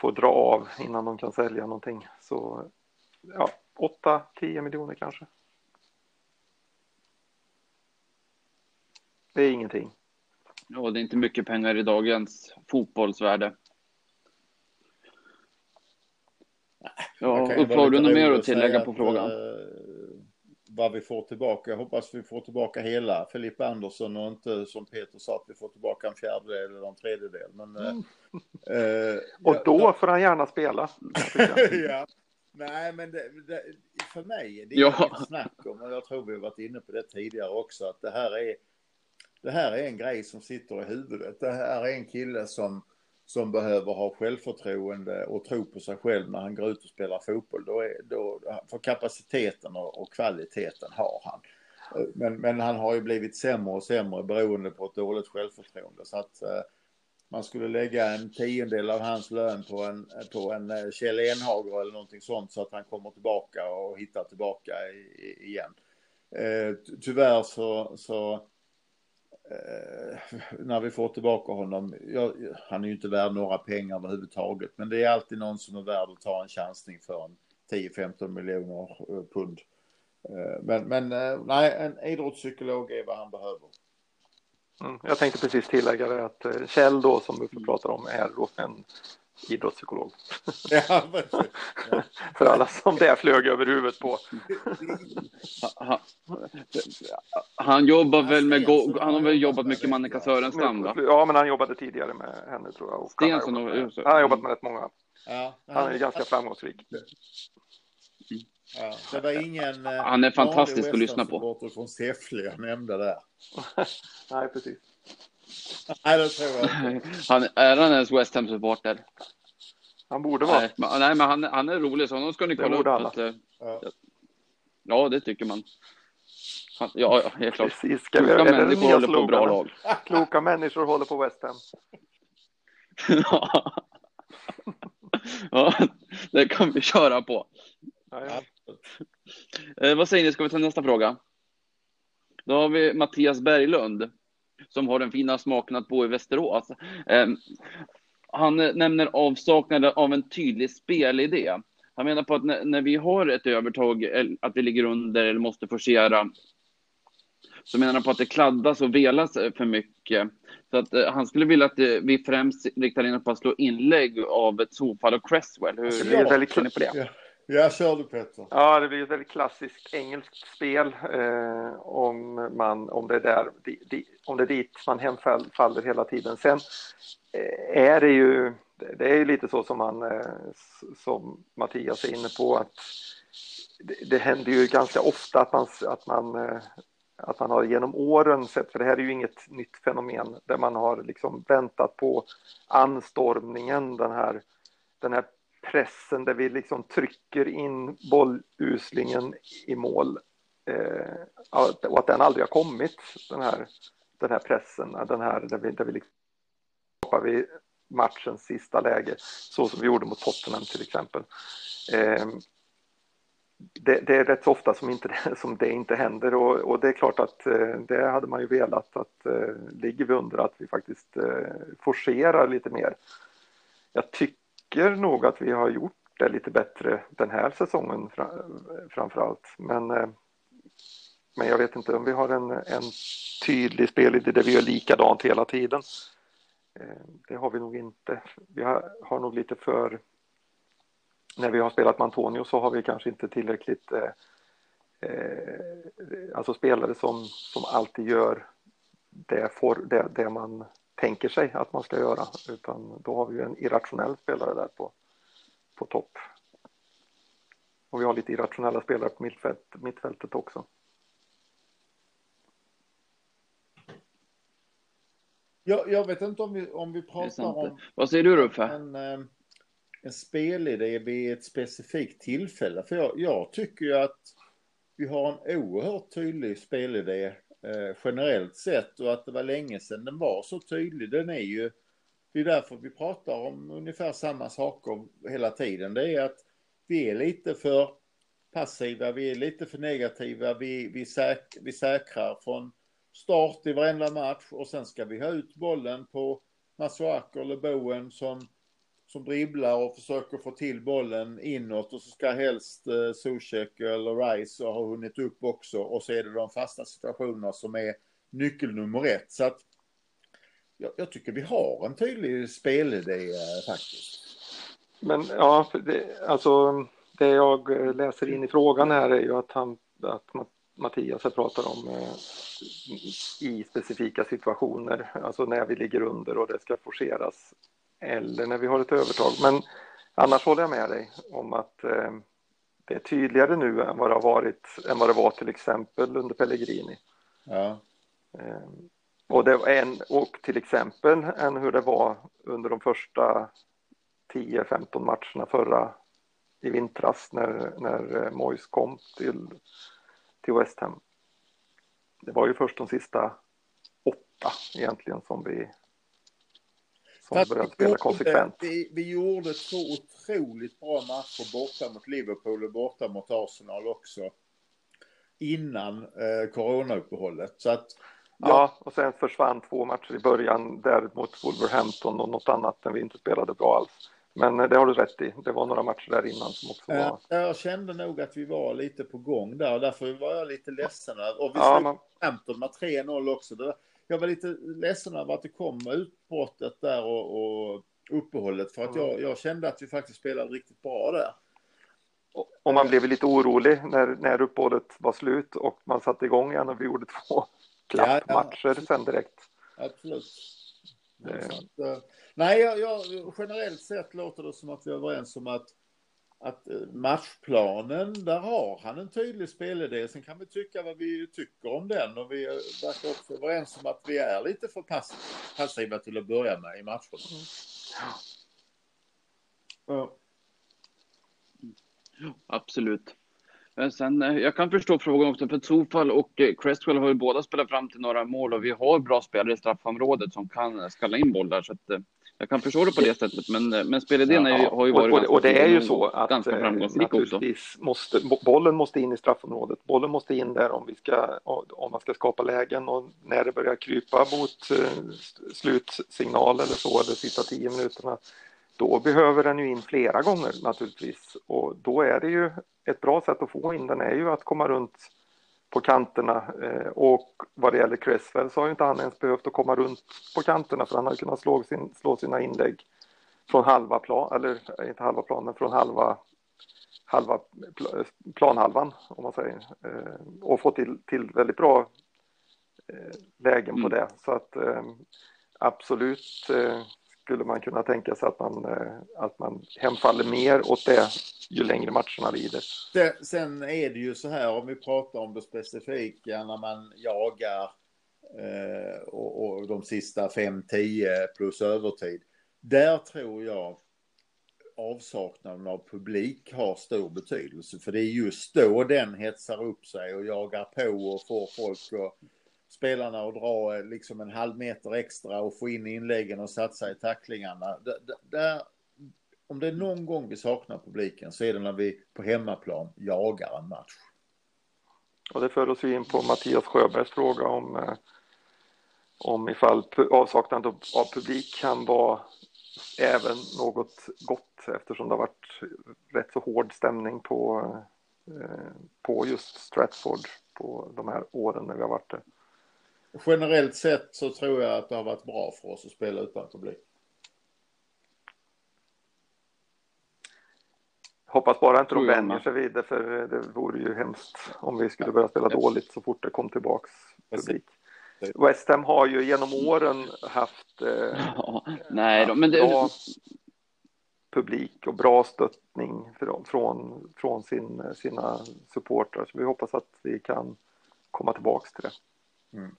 får dra av innan de kan sälja någonting. Så ja, 8-10 miljoner kanske. Det är ingenting. Ja, det är inte mycket pengar i dagens fotbollsvärde. Ja, Ulf, har du något mer att tillägga på frågan? uh, vad vi får tillbaka. Jag hoppas vi får tillbaka hela Filip Andersson och inte som Peter sa att vi får tillbaka en fjärdedel eller en tredjedel. Men, mm. uh, och då ja, får han gärna spela. (laughs) ja. Nej, men det, det, för mig, det är ja. inget snack om, och jag tror vi har varit inne på det tidigare också, att det här är det här är en grej som sitter i huvudet. Det här är en kille som, som behöver ha självförtroende och tro på sig själv när han går ut och spelar fotboll. Då är, då, för kapaciteten och, och kvaliteten har han. Men, men han har ju blivit sämre och sämre beroende på ett dåligt självförtroende. Så att eh, man skulle lägga en tiondel av hans lön på en, på en eh, Kjell Enhager eller någonting sånt så att han kommer tillbaka och hittar tillbaka i, igen. Eh, tyvärr så, så Eh, när vi får tillbaka honom. Jag, han är ju inte värd några pengar överhuvudtaget, men det är alltid någon som är värd att ta en chansning för en 10-15 miljoner eh, pund. Eh, men, men nej, en idrottspsykolog är vad han behöver. Mm, jag tänkte precis tillägga det att Kjell då som vi pratar om är en idrottspsykolog. Ja, ja. (laughs) För alla som det flög över huvudet på. han, han jobbar väl med, han har väl jobbat mycket med Annika Sörenstam va? Ja, men han jobbade tidigare med henne tror jag. Och Stensson han, har jobbat, han har jobbat med rätt många. Ja, han är ganska framgångsrik. Ja, det var ingen eh, han är fantastisk att lyssna på. från Säffle jag nämnde där. (laughs) Nej, precis. Nej, det tror jag (laughs) han, Är han ens West Ham-supporter? Han borde vara. Nej, men, nej, men han, han är rolig, så honom ska ni kolla upp. Alla. Att, ja. ja, det tycker man. Han, ja, ja, helt klart. Precis, ska vi, Kloka människor håller på bra lag. (laughs) Kloka människor håller på West Ham. (laughs) ja, det kan vi köra på. Ja, ja. Eh, vad säger ni, ska vi ta nästa fråga? Då har vi Mattias Berglund som har den fina smaken att bo i Västerås. Eh, han nämner avsaknaden av en tydlig spelidé. Han menar på att när, när, vi har ett övertag, att vi ligger under eller måste forcera, så menar han på att det kladdas och velas för mycket. Så att eh, han skulle vilja att eh, vi främst riktar in på att slå inlägg av ett Sofall och Cresswell. Hur, alltså, det är väldigt ni på det? Ja. Kör du Petter. Ja, det blir ett väldigt klassiskt engelskt spel eh, om, man, om, det är där, di, di, om det är dit man hemfaller hela tiden. Sen eh, är det ju, det är lite så som, man, eh, som Mattias är inne på, att det, det händer ju ganska ofta att man, att man eh, att man har genom åren sett, för det här är ju inget nytt fenomen, där man har liksom väntat på anstormningen, den här, den här pressen där vi liksom trycker in bolluslingen i mål. Eh, och att den aldrig har kommit, den här, den här pressen, eh, den här där vi, där vi liksom skapar vi matchens sista läge, så som vi gjorde mot Tottenham till exempel. Eh, det, det, är rätt så ofta som, inte, (laughs) som det inte händer och, och, det är klart att eh, det hade man ju velat att eh, ligger vi under att vi faktiskt eh, forcerar lite mer. Jag tycker tycker nog att vi har gjort det lite bättre den här säsongen framför allt. Men, eh, men jag vet inte om vi har en, en tydlig spelidé där vi gör likadant hela tiden. Eh, det har vi nog inte. Vi har, har nog lite för... När vi har spelat med Antonio så har vi kanske inte tillräckligt eh, eh, alltså spelare som, som alltid gör det, for, det, det man tänker sig att man ska göra, utan då har vi en irrationell spelare där på, på topp. Och vi har lite irrationella spelare på mittfält, mittfältet också. Jag, jag vet inte om vi, om vi pratar om... Vad säger du Ruffe? En, eh, en spelidé vid ett specifikt tillfälle. För jag, jag tycker ju att vi har en oerhört tydlig spelidé eh, generellt sett och att det var länge sedan den var så tydlig. Den är ju, det är därför vi pratar om ungefär samma saker hela tiden. Det är att vi är lite för passiva, vi är lite för negativa, vi, vi, säk, vi säkrar från start i varenda match och sen ska vi ha ut bollen på Masuaku eller Bowen som, som dribblar och försöker få till bollen inåt och så ska helst eh, Zuzek eller Rice ha hunnit upp också och så är det de fasta situationerna som är nyckel nummer ett. Så att jag, jag tycker vi har en tydlig spelidé eh, faktiskt. Men ja, det, alltså det jag läser in i frågan här är ju att, han, att Mattias pratar om eh, i specifika situationer, alltså när vi ligger under och det ska forceras eller när vi har ett övertag. Men annars håller jag med dig om att eh, det är tydligare nu än vad det har varit, än vad det var till exempel under Pellegrini. Ja. och, det var en, och till exempel än hur det var under de första 10-15 matcherna förra i vintras när, när eh, Moyes kom till, till West Ham. Det var ju först de sista åtta egentligen som vi som började spela konsekvent. Vi, vi, gjorde två otroligt bra matcher borta mot Liverpool och borta mot Arsenal också. Innan eh, coronauppehållet. Så att, ja. ja, och sen försvann två matcher i början där mot Wolverhampton och något annat när vi inte spelade bra alls. Men eh, det har du rätt i. Det var några matcher där innan som också var... Jag kände nog att vi var lite på gång där och därför var jag lite ledsen. Och vi ja, slog man... med 3-0 också. Jag var lite ledsen över att det kom utbrottet där och, och uppehållet för att jag, jag kände att vi faktiskt spelade riktigt bra där. Och man blev lite orolig när, när uppehållet var slut och man satte igång igen och vi gjorde två (laughs) klappmatcher ja, ja. sen direkt. Absolut. Att, eh, nej, jag, jag, generellt sett låter det som att vi är överens om att, att eh, matchplanen, där har han en tydlig spelidé. Sen kan vi tycka vad vi tycker om den och vi verkar också överens om att vi är lite för passiva till att börja med i matcherna. Ja. Absolut. Sen, eh, jag kan förstå frågan också, för Zofall och eh, Crestwell har ju båda spelat fram till några mål och vi har bra spelare i straffområdet som kan skalla in bollar. Så att, eh, jag kan förstå det på det sättet, men, men spelidén ja, har ju varit och, och, och det är ju så att ganska framgångsrik också. Måste, bollen måste in i straffområdet. Bollen måste in där om, vi ska, om man ska skapa lägen och när det börjar krypa mot slutsignal eller så, eller sista tio minuterna, då behöver den ju in flera gånger naturligtvis och då är det ju ett bra sätt att få in den är ju att komma runt på kanterna eh, och vad det gäller Cresswell så har ju inte han ens behövt att komma runt på kanterna för han har kunnat slå, sin, slå sina inlägg från halva plan, eller inte halva planen, från halva, halva planhalvan om man säger eh, och få till, till väldigt bra eh, lägen mm. på det så att absolut skulle man kunna tänka sig att man, eh, att man hemfaller mer åt det ju längre matcherna lider. Sen är det ju så här om vi pratar om det specifika när man jagar eh, och, och de sista 5-10 plus övertid. Där tror jag avsaknaden av publik har stor betydelse. För det är just då den hetsar upp sig och jagar på och får folk att spelarna och dra eh, liksom en halv meter extra och få in inläggen och satsa i tacklingarna. Där, om det är någon gång vi saknar publiken så är det när vi på hemmaplan jagar en match. Och det för oss in på Mattias Sjöbergs fråga om, eh, om ifall avsaknad av publik kan vara även något gott eftersom det har varit rätt så hård stämning på, eh, på just Stratford på de här åren när vi har varit där generellt sett så tror jag att det har varit bra för oss att spela utan publik. Hoppas bara inte de vänjer sig vid det, för det vore ju hemskt om vi skulle börja spela dåligt så fort det kom tillbaks publik. West Ham har ju genom åren haft, eh, (laughs) Nej, då, men det... bra publik och bra stöttning från, från sin, sina supportrar. Så vi hoppas att vi kan komma tillbaks till det. Mm.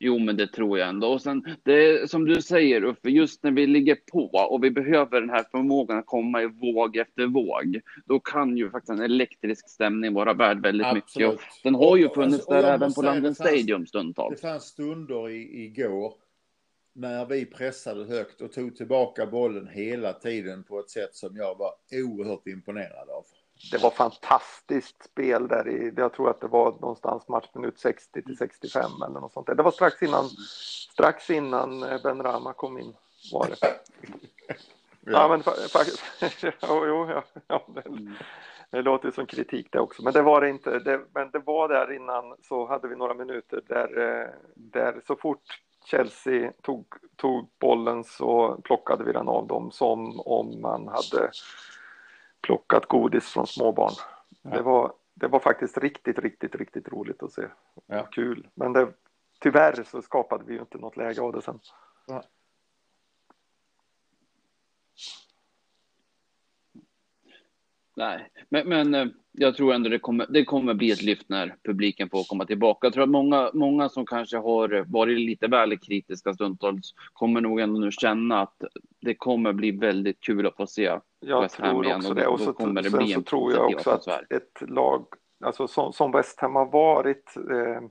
Jo, men det tror jag ändå. Och sen, det som du säger Uffe, just när vi ligger på och vi behöver den här förmågan att komma i våg efter våg, då kan ju faktiskt en elektrisk stämning vara värd väldigt Absolut. mycket. Och den har ju funnits och, och där även på London Stadium stundtals. Det fanns stunder i, igår när vi pressade högt och tog tillbaka bollen hela tiden på ett sätt som jag var oerhört imponerad av det var fantastiskt spel där i, jag tror att det var någonstans matchminut 60 till 65 eller något sånt där. Det var strax innan, strax innan eh, Ben Rama kom in var det. (laughs) Ja, ja men faktiskt, (laughs) jo, jo, ja, ja det, det låter som kritik det också, men det var det inte. Det, men det var där innan så hade vi några minuter där, eh, där så fort Chelsea tog, tog bollen så plockade vi den av dem som om man hade plockat godis från småbarn. Ja. Det, var, det var faktiskt riktigt, riktigt, riktigt roligt att se. Ja. Kul. Men det, tyvärr så skapade vi ju inte något läge av det sen. Ja. Nej, men, men eh, jag tror ändå det kommer, det kommer bli ett lyft när publiken får komma tillbaka. Jag tror att många, många som kanske har varit lite väl kritiska stundtals kommer nog ändå nu känna att det kommer bli väldigt kul att få se jag West Ham igen. Och, och så, kommer det bli en så tror jag också att ett lag, alltså som, som West Ham har varit eh,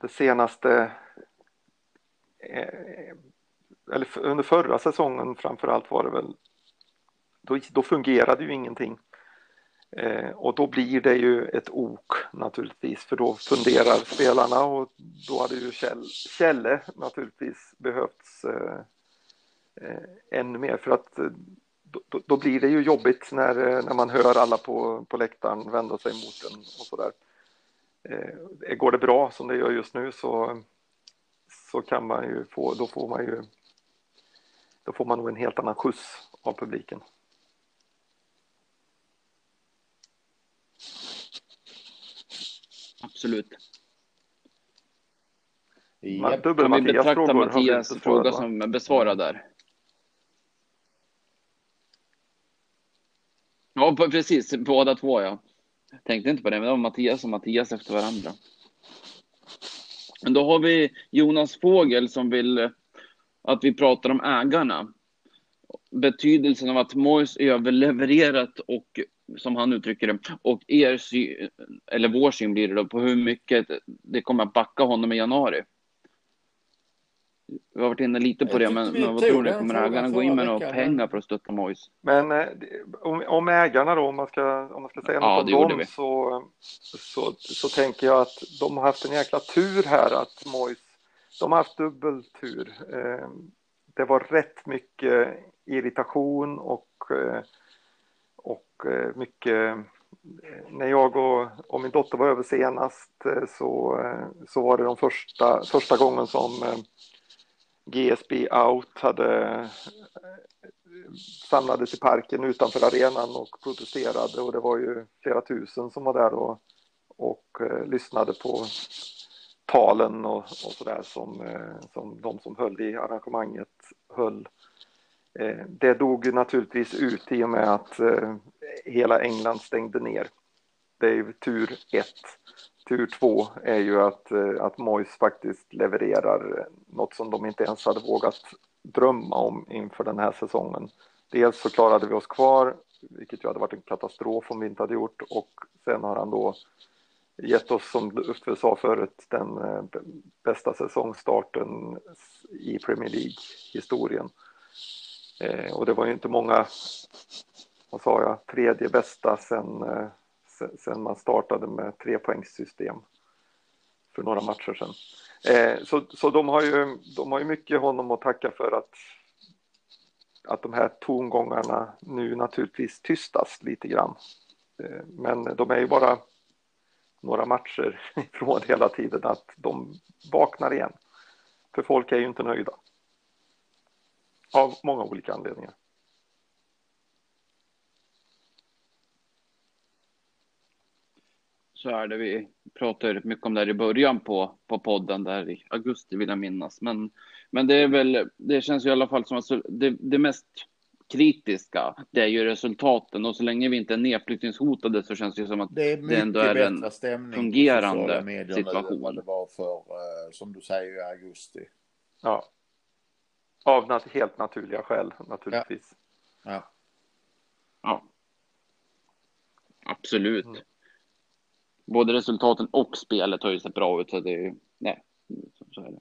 det senaste eh, eller under förra säsongen framför allt var det väl då, då fungerade ju ingenting. Eh, och då blir det ju ett ok naturligtvis för då funderar spelarna och då hade ju Kjell, Kjelle naturligtvis behövts eh, eh, ännu mer för att eh, då, då, blir det ju jobbigt när, eh, när man hör alla på, på läktaren vända sig mot en och sådär. Eh, går det bra som det gör just nu så, så kan man ju få, då får man ju då får man nog en helt annan skjuts av publiken. Absolut. Ja. Vi betrakta Mattias fråga som besvarad där? Ja, precis. Båda två, ja. Tänkte inte på det, men det var Mattias och Mattias efter varandra. Men då har vi Jonas Fågel som vill eh, att vi pratar om ägarna. Betydelsen av att Mois överlevererat och som han uttrycker det, och er syn, eller vår syn blir det då, på hur mycket det kommer att backa honom i januari. Vi har varit inne lite på det, men, men vad tror ni? Kommer ägarna gå in med några pengar för att stötta Mois? Men eh, om, om ägarna då, om man ska, om man ska säga ja, något om dem, så, så, så tänker jag att de har haft en jäkla tur här att Mois, de har haft dubbeltur. Eh, det var rätt mycket irritation och eh, och mycket när jag och, och, min dotter var över senast så, så var det de första, första gången som GSB Out hade eh, samlades i parken utanför arenan och protesterade och det var ju flera tusen som var där och, och eh, lyssnade på talen och, och sådär som, eh, som de som höll i arrangemanget höll. Det dog naturligtvis ut i och med att hela England stängde ner. Det är ju tur ett. Tur två är ju att, eh, att Mois faktiskt levererar något som de inte ens hade vågat drömma om inför den här säsongen. Dels så klarade vi oss kvar, vilket ju hade varit en katastrof om vi inte hade gjort och sen har han då gett oss, som Uffe sa förut, den eh, bästa säsongstarten i Premier League-historien. Eh, och det var ju inte många vad sa jag, tredje bästa sen, sen man startade med trepoängssystem för några matcher sedan. Eh, så så de, har ju, de har ju mycket honom att tacka för att, att de här tongångarna nu naturligtvis tystas lite grann. Eh, men de är ju bara några matcher (laughs) ifrån hela tiden att de vaknar igen. För folk är ju inte nöjda. Av många olika anledningar. Så är det. Vi pratade mycket om det här i början på, på podden där i augusti vill jag minnas. Men, men det är väl, det känns ju i alla fall som att det, det mest kritiska, det är ju resultaten. Och så länge vi inte är nedflyttningshotade så känns det som att det, det ändå är en fungerande situation. Än det var för, eh, som du säger, i augusti. Ja. Av nat helt naturliga skäl, naturligtvis. Ja. ja. ja. Absolut. Mm. Både resultaten och spelet har ju sett bra ut, så det är nej, så är det.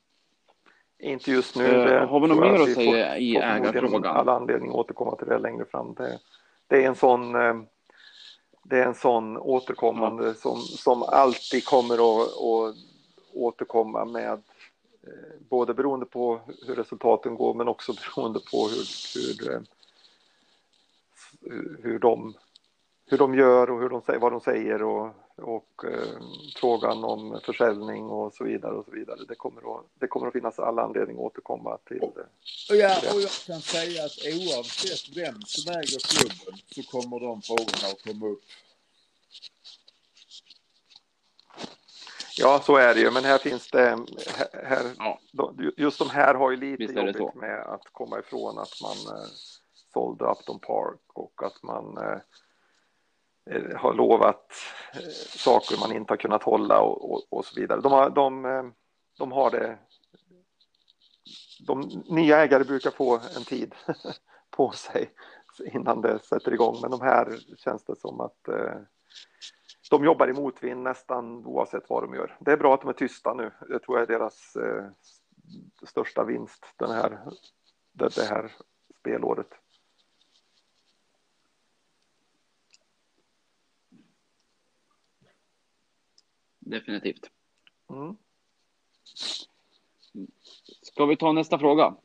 Inte just nu. Uh, har vi något mer att säga i ägarfrågan? Alla anledning att återkomma till det längre fram. Det, det är en sån eh, det är en sån återkommande ja. som, som alltid kommer att, att återkomma med eh, både beroende på hur resultaten går men också (laughs) beroende på hur, hur, hur, de, hur de gör och hur de, vad de säger och och eh, frågan om försäljning och så vidare och så vidare. Det kommer att, det kommer att finnas alla anledning att återkomma till det. Ja, och jag kan säga att oavsett vem som äger klubben så kommer de frågorna att komma upp. Ja, så är det ju, men här finns det, här, ja. just de här har ju lite jobbigt med att komma ifrån att man eh, sålde Upton Park och att man Eh, Eh, har lovat eh, saker man inte har kunnat hålla och, och, och så vidare. De har, de, eh, de har det. De nya ägare brukar få en tid (laughs) på sig innan det sätter igång, men de här känns det som att de jobbar i motvind nästan oavsett vad de gör. Det är bra att de är tysta nu. Det tror jag är deras största vinst den här, det här spelåret. Definitivt. Mm. Ska vi ta nästa fråga?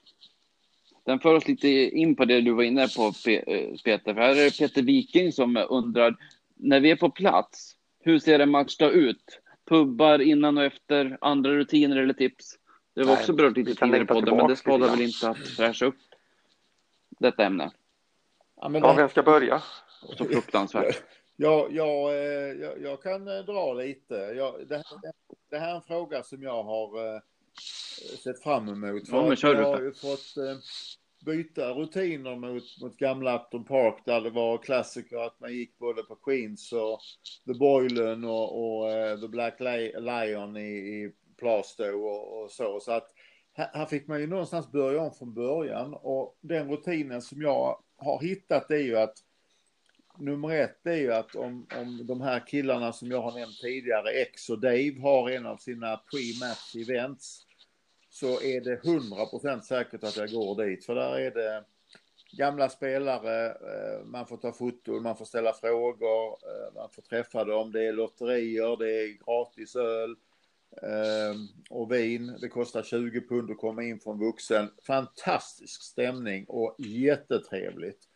Den för oss lite in på det du var inne på eh, Peter. För här är det Peter Viking som undrar, när vi är på plats, hur ser en matchdag ut? Pubbar innan och efter, andra rutiner eller tips? Det var Nej, också berört lite tidigare på det, men det skadar väl inte att fräscha upp detta ämne? Ja, men ja, vem ska börja? Så fruktansvärt. (laughs) Ja, jag, eh, jag, jag kan eh, dra lite. Jag, det, här, det, här, är en fråga som jag har eh, sett fram emot. För ja, jag har ju fått byta rutiner mot, mot gamla Upton Park där det var klassiker att man gick både på Queens och The Boylen och, och The Black Lion i, i Plastow och, och, så. Så att här, här fick man ju någonstans börja om från början och den rutinen som jag har hittat är ju att nummer ett är ju att om, om de här killarna som jag har nämnt tidigare, X och Dave, har en av sina pre-match events så är det 100% säkert att jag går dit. För där är det gamla spelare, eh, man får ta foton, man får ställa frågor, eh, man får träffa dem, det är lotterier, det är gratis öl ehm, och vin. Det kostar 20 pund att komma in från vuxen. Fantastisk stämning och jättetrevligt.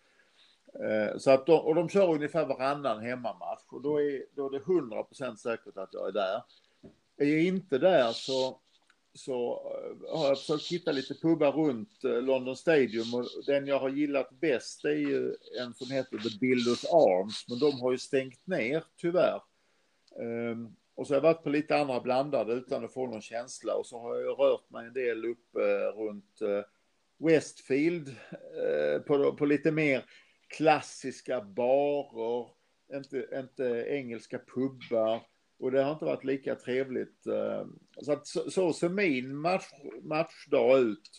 Eh, så att de, och de kör ungefär varannan hemmamatch och då är, då är det 100% säkert att jag är där. Är jag inte där så, så eh, har jag försökt hitta lite pubbar runt eh, London Stadium och den jag har gillat bäst är ju en som heter The Builders Arms men de har ju stängt ner tyvärr. Ehm, och så har jag varit på lite andra blandade utan att få någon känsla och så har jag rört mig en del upp runt Westfield på, på lite mer klassiska barer, inte, inte engelska pubbar. Och det har inte varit lika trevligt. Eh, så, att, så, så ser min match, matchdag ut.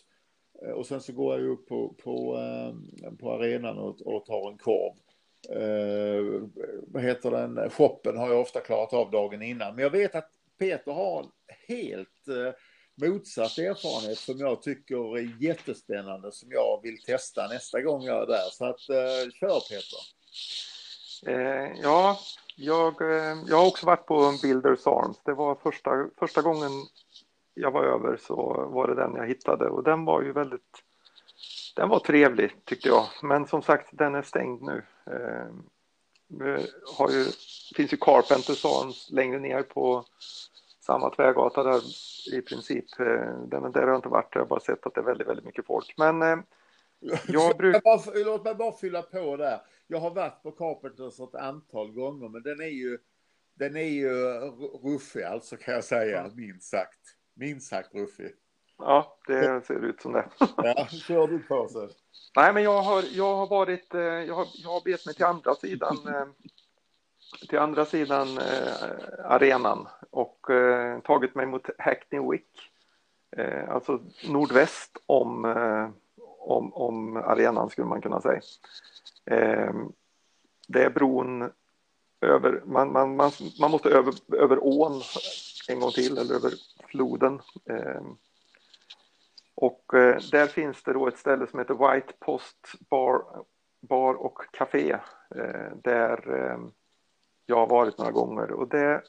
Eh, och sen så går jag upp på, på, eh, på arenan och, och tar en korv. Eh, vad heter den? Shoppen har jag ofta klarat av dagen innan. Men jag vet att Peter har helt eh, motsatt erfarenhet som jag tycker är jättespännande som jag vill testa nästa gång jag är där. Så att eh, kör Peter. Eh, ja, jag, eh, jag har också varit på Builders Arms. Det var första, första gången jag var över så var det den jag hittade och den var ju väldigt den var trevlig tyckte jag, men som sagt den är stängd nu. Eh, har ju, finns ju Carpenters Arms längre ner på samma tvärgata där i princip. Eh, den, där har jag inte varit, jag har bara sett att det är väldigt, väldigt mycket folk. Men eh, jag brukar... Låt mig bara fylla på där. Jag har varit på Carpenters ett antal gånger, men den är ju, den är ju ruffig alltså kan jag säga, minst sagt. Minst sagt ruffig. Ja, det ser ut som det. (laughs) ja, kör du på så. Nej, men jag har, jag har varit, eh, jag har, jag har bet mig till andra sidan, till andra sidan eh, arenan och eh, tagit mig mot Hackney Wick, eh, alltså nordväst om, eh, om, om arenan skulle man kunna säga. Eh, det är bron över, man, man, man, man måste över, över ån en gång till eller över floden. Eh, och eh, där finns det då ett ställe som heter White Post Bar, bar och Café eh, där eh, jag har varit några gånger och det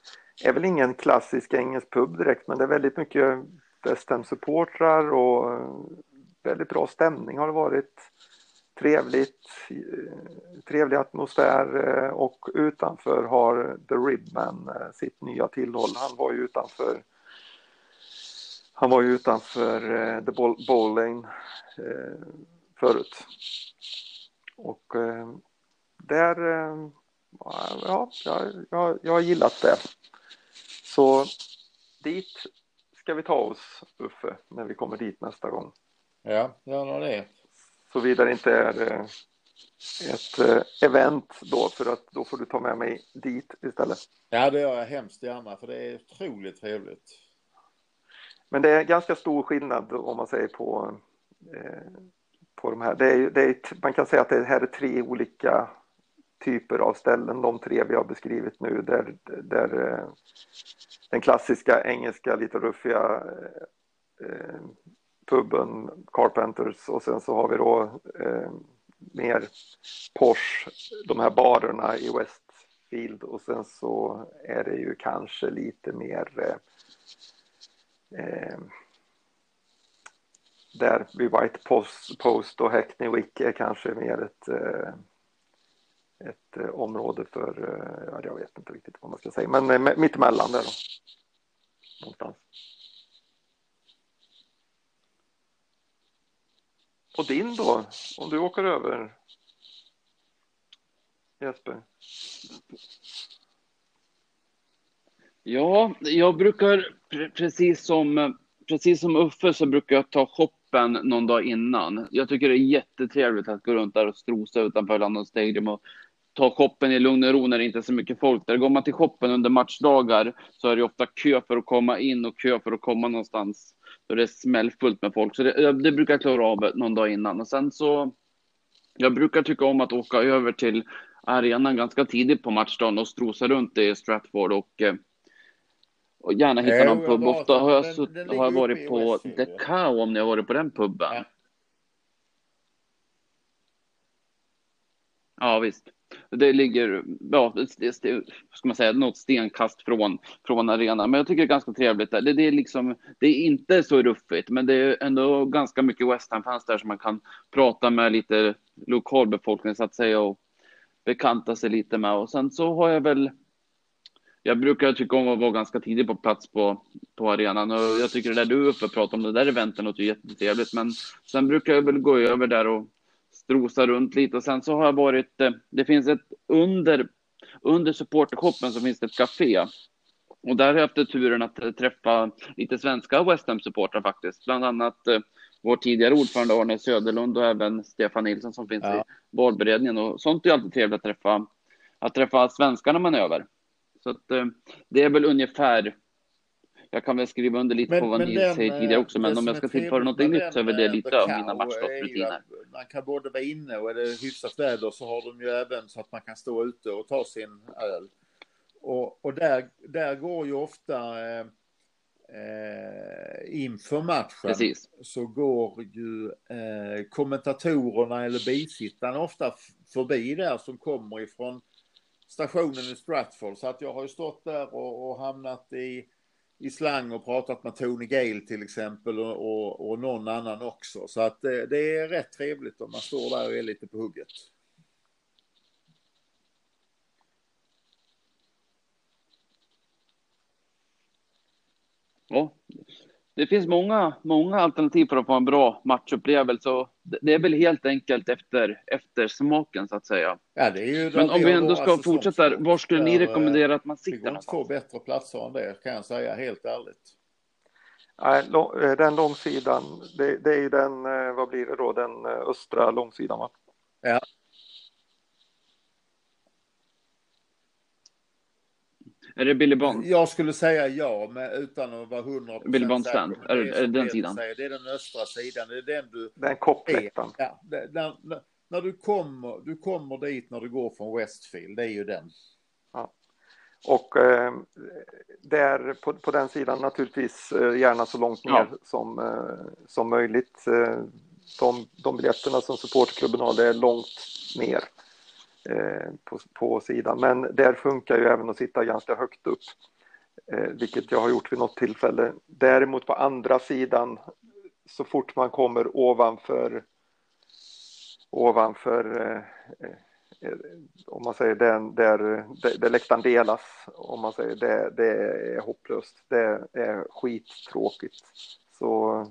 är väl ingen klassisk engelsk pub direkt men det är väldigt mycket West Ham-supportrar och väldigt bra stämning har det varit. Trevligt, eh, trevlig atmosfär eh, och utanför har The Ribman eh, sitt nya tillhåll. Han var ju utanför han var ju utanför The Bowling Lane förut. Och där, ja, jag, jag, jag har gillat det. Så dit ska vi ta oss, Uffe, när vi kommer dit nästa gång. Ja, gärna det. Såvida det inte är eh, ett eh, event då, för att då får du ta med mig dit istället. Ja, det gör jag hemskt gärna, för det är otroligt trevligt. Men det är ganska stor skillnad om man säger på, eh, på de här. Det är, det är, man kan säga att det här är tre olika typer av ställen, de tre vi har beskrivit nu, där, där eh, den klassiska engelska, lite ruffiga eh, eh, puben Carpenters och sen så har vi då eh, mer Porsche, de här barerna i Westfield och sen så är det ju kanske lite mer eh, eh, där vid White Post, Post och Hackney Wick är kanske mer ett, eh, ett eh, område för, eh, ja, jag vet inte riktigt vad man ska säga, men eh, mittemellan där då. Någonstans. Och din då, om du åker över Jesper? Ja, jag brukar precis som, precis som Uffe så brukar jag ta shoppen någon dag innan. Jag tycker det är jättetrevligt att gå runt där och strosa utanför London Stadium och ta shoppen i lugn och ro när det inte är så mycket folk där. Går man till shoppen under matchdagar så är det ofta kö för att komma in och kö för att komma någonstans. Då det är smällfullt med folk. Så det, det brukar jag klara av någon dag innan. Och sen så, jag brukar tycka om att åka över till arenan ganska tidigt på matchdagen och strosa runt i Stratford och eh, och gärna hitta någon pub. Ofta har jag, den har jag varit på The Cow om ni har varit på den puben. Ja visst. Det ligger, ja, det, det, ska man säga, något stenkast från, från arenan. Men jag tycker det är ganska trevligt där. Det, det, är liksom, det är inte så ruffigt, men det är ändå ganska mycket West Ham-fans där som man kan prata med lite lokalbefolkning så att säga och bekanta sig lite med. Och sen så har jag väl jag brukar tycka om att vara ganska tidigt på plats på, på arenan och jag tycker det där du är uppe och pratar om, det där eventen låter jättetrevligt. Men sen brukar jag väl gå över där och strosa runt lite och sen så har jag varit, eh, det finns ett under, under supporterkoppen så finns det ett café. Och där har jag haft turen att träffa lite svenska West Ham-supportrar faktiskt, bland annat eh, vår tidigare ordförande Arne Söderlund och även Stefan Nilsson som finns ja. i valberedningen och sånt är alltid trevligt att träffa, att träffa svenskar när man är över. Så att, eh, det är väl ungefär jag kan väl skriva under lite men, på vad ni säger tidigare också, men om jag ska tillföra något nytt så är väl det lite av mina matchdagsrutiner. Man kan både vara inne och är det hyfsat väder så har de ju även så att man kan stå ute och ta sin öl. Och, och där, där går ju ofta eh, eh inför matchen Precis. så går ju eh, kommentatorerna eller bisittarna ofta förbi där som kommer ifrån stationen i Stratford. Så att jag har ju stått där och, och hamnat i, i slang och pratat med Tony Gale till exempel och, och, och någon annan också. Så att det, det, är rätt trevligt om man står där och är lite på hugget. Ja, det finns många, många alternativ för att få en bra matchupplevelse. Det är väl helt enkelt efter, efter smaken så att säga. Ja, det är ju Men om vi ändå ska fortsätta, var skulle ni rekomendera att man sitter någonstans? Det går två bättre platser än det kan jag säga helt ärligt. Nej, eh, den långsidan, det, det, är ju den, eh, vad blir det då, den eh, östra långsidan va? Ja. Är det Billy Bond? Jag skulle säga ja, men utan att vara hundra Billy Bond stand, är, det, är det den sidan? Säger, det är den östra sidan, det är den du... Den koppläktaren. Ja, när, när, när, du kommer, du kommer dit när du går från Westfield, det är ju den. Ja. Och eh, där på, på den sidan naturligtvis eh, gärna så långt ner ja. som, eh, som möjligt. Eh, de, de biljetterna som supporterklubben har, det är långt ner Eh, på, på sidan. Men där funkar ju även att sitta ganska högt upp, eh, vilket jag har gjort vid något tillfälle. Däremot på andra sidan, så fort man kommer ovanför ovanför eh, om man säger den där, där, där läktaren delas, om man säger det, det är hopplöst. Det är skittråkigt. Så,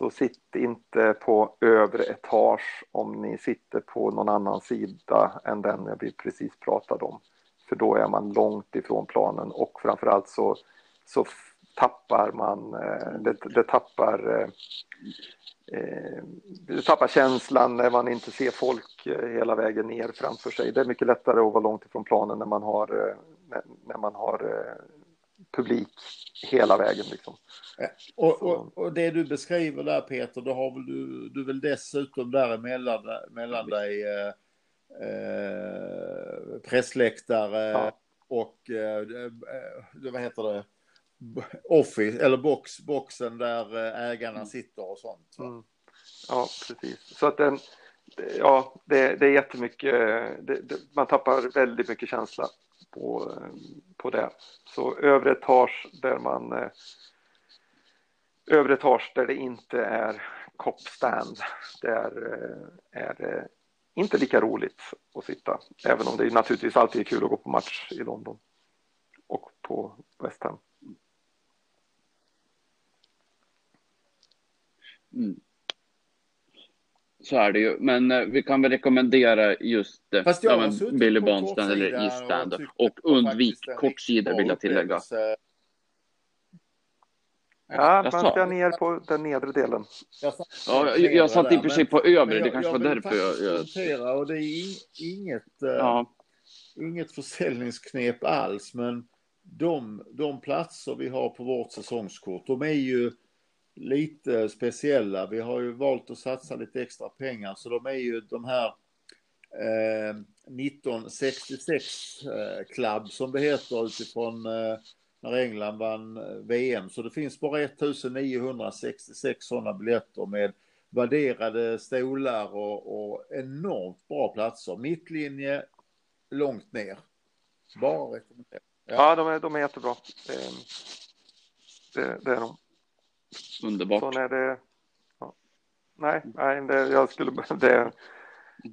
så sitt inte på övre etage om ni sitter på någon annan sida än den vi precis pratade om. För då är man långt ifrån planen och framförallt så, så tappar man, eh, det, det tappar eh, eh du tappar känslan när man inte ser folk eh, hela vägen ner framför sig. Det är mycket lättare att vara långt ifrån planen när man har, när, man har publik hela vägen. Liksom. Och, och, och, det du beskriver där Peter, då har väl du, du vill dessutom däremellan mellan dig eh, eh, pressläktare ja. och eh, vad heter det? office, eller box, boxen där eh, ägarna mm. sitter och sånt. Mm. Ja, precis. Så att den, ja, det, det är jättemycket, det, det, man tappar väldigt mycket känsla på, på det. Så övre etage där man, eh, övre etage där det inte är copstand, där eh, är det inte lika roligt att sitta. Även om det naturligtvis alltid är kul att gå på match i London och på West Ham. Mm. Så är det ju. Men eh, vi kan väl rekommendera just eh, Fast jag ja, Billy Bondstand eller Eaststand. Och, och undvik kortsidor vill jag tillägga. Ja, man ska ner på den nedre delen. Jag ja, jag, jag satt i och för sig på övre, det kanske var därför jag... jag... Och det är inget, eh, ja. inget försäljningsknep alls, men de, de platser vi har på vårt säsongskort, de är ju lite speciella. Vi har ju valt att satsa lite extra pengar så de är ju de här eh, 1966 eh, Club som det heter utifrån eh, när England vann eh, VM. Så det finns bara 1966 sådana biljetter med värderade stolar och, och enormt bra platser. Mittlinje långt ner. Bara rekommendera. Ja, ja de, är, de är jättebra. Det, det, det är de. Underbart. Så när det, ja. Nej, nej det, jag skulle det,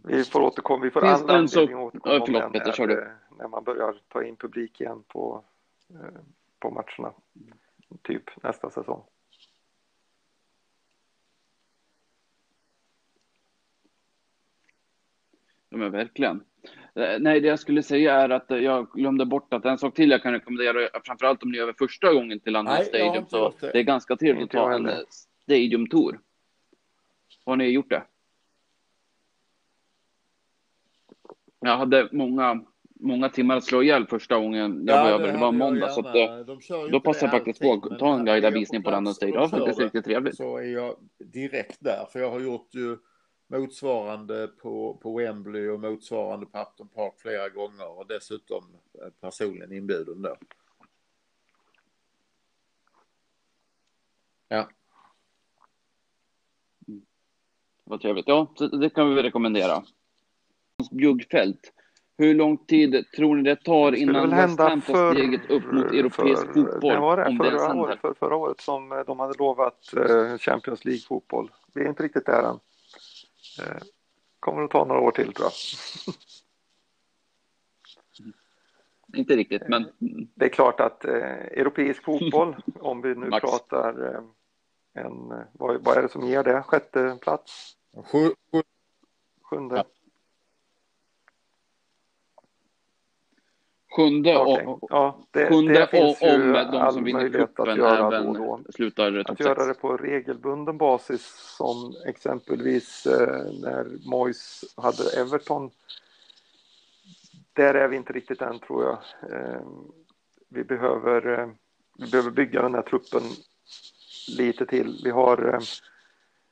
vi får återkomma, vi får Finns alla anledning att återkomma ja, förlåt, Peter, när, när man börjar ta in publik igen på, eh, på matcherna, typ nästa säsong. Ja men verkligen. Eh, nej, det jag skulle säga är att eh, jag glömde bort att en sak till jag kan rekommendera, framförallt om ni är över första gången till London Stadium, så det. det är ganska trevligt att ta en Stadium Tour. Har ni gjort det? Jag hade många, många timmar att slå ihjäl första gången jag ja, var över. Det var måndag, så att det, då passade jag faktiskt på att ta en guidad visning på London Stadium. Det var faktiskt riktigt trevligt. Så är jag direkt där, för jag har gjort ju motsvarande på, på Wembley och motsvarande på Upton Park flera gånger och dessutom eh, personligen inbjuden då. Ja. Mm. Vad trevligt. Ja, det kan vi rekommendera. Bjuggfält. Hur lång tid tror ni det tar innan West Ham tar steget upp mot europeisk för, fotboll? Det var det, om förra, det året, för, förra året som eh, de hade lovat eh, Champions League-fotboll. Vi är inte riktigt där än. Eh, kommer att ta några år till tror jag. (laughs) Inte riktigt, men... Det är klart att eh, europeisk fotboll, (laughs) om vi nu Max. pratar eh, en, vad, vad, är det som ger det? Sjätte plats? Sju, sju. Sjunde? Sjunde, okay. och, ja, det, sjunde det finns och, om de som vinner cupen även då då. slutar Att göra det på regelbunden basis som exempelvis eh, när Moyes hade Everton. Där är vi inte riktigt än tror jag. Eh, vi, behöver, eh, vi behöver bygga den här truppen lite till. Vi har, eh,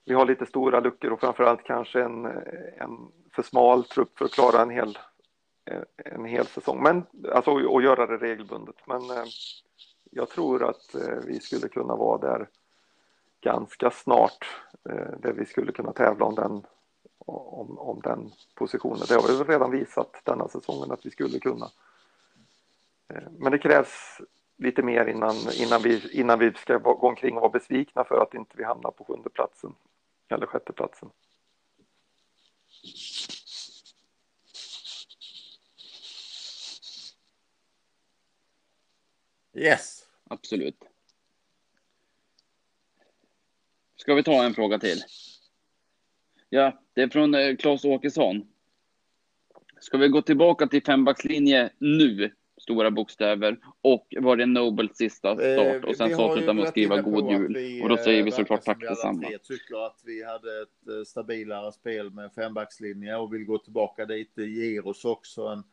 vi har lite stora luckor och framförallt kanske en, en för smal trupp för att klara en hel en hel säsong. Men, alltså, och göra det regelbundet. Men eh, jag tror att eh, vi skulle kunna vara där ganska snart. Eh, där vi skulle kunna tävla om den, om, om den positionen. Det har vi redan visat denna säsongen att vi skulle kunna. Eh, men det krävs lite mer innan, innan, vi, innan vi ska gå omkring och vara besvikna för att inte vi hamnar på sjunde platsen eller sjätte platsen. Yes. Absolut. Ska vi ta en fråga till? Ja, det är från eh, Claes Åkesson. Ska vi gå tillbaka till fembackslinje nu? Stora bokstäver. Och var det Nobels sista eh, start? Och sen avslutar med att skriva God Jul. Vi, och då säger vi eh, såklart tack detsamma. Vi tycker att vi hade ett stabilare spel med fembackslinje och vill gå tillbaka dit. Det ger oss också en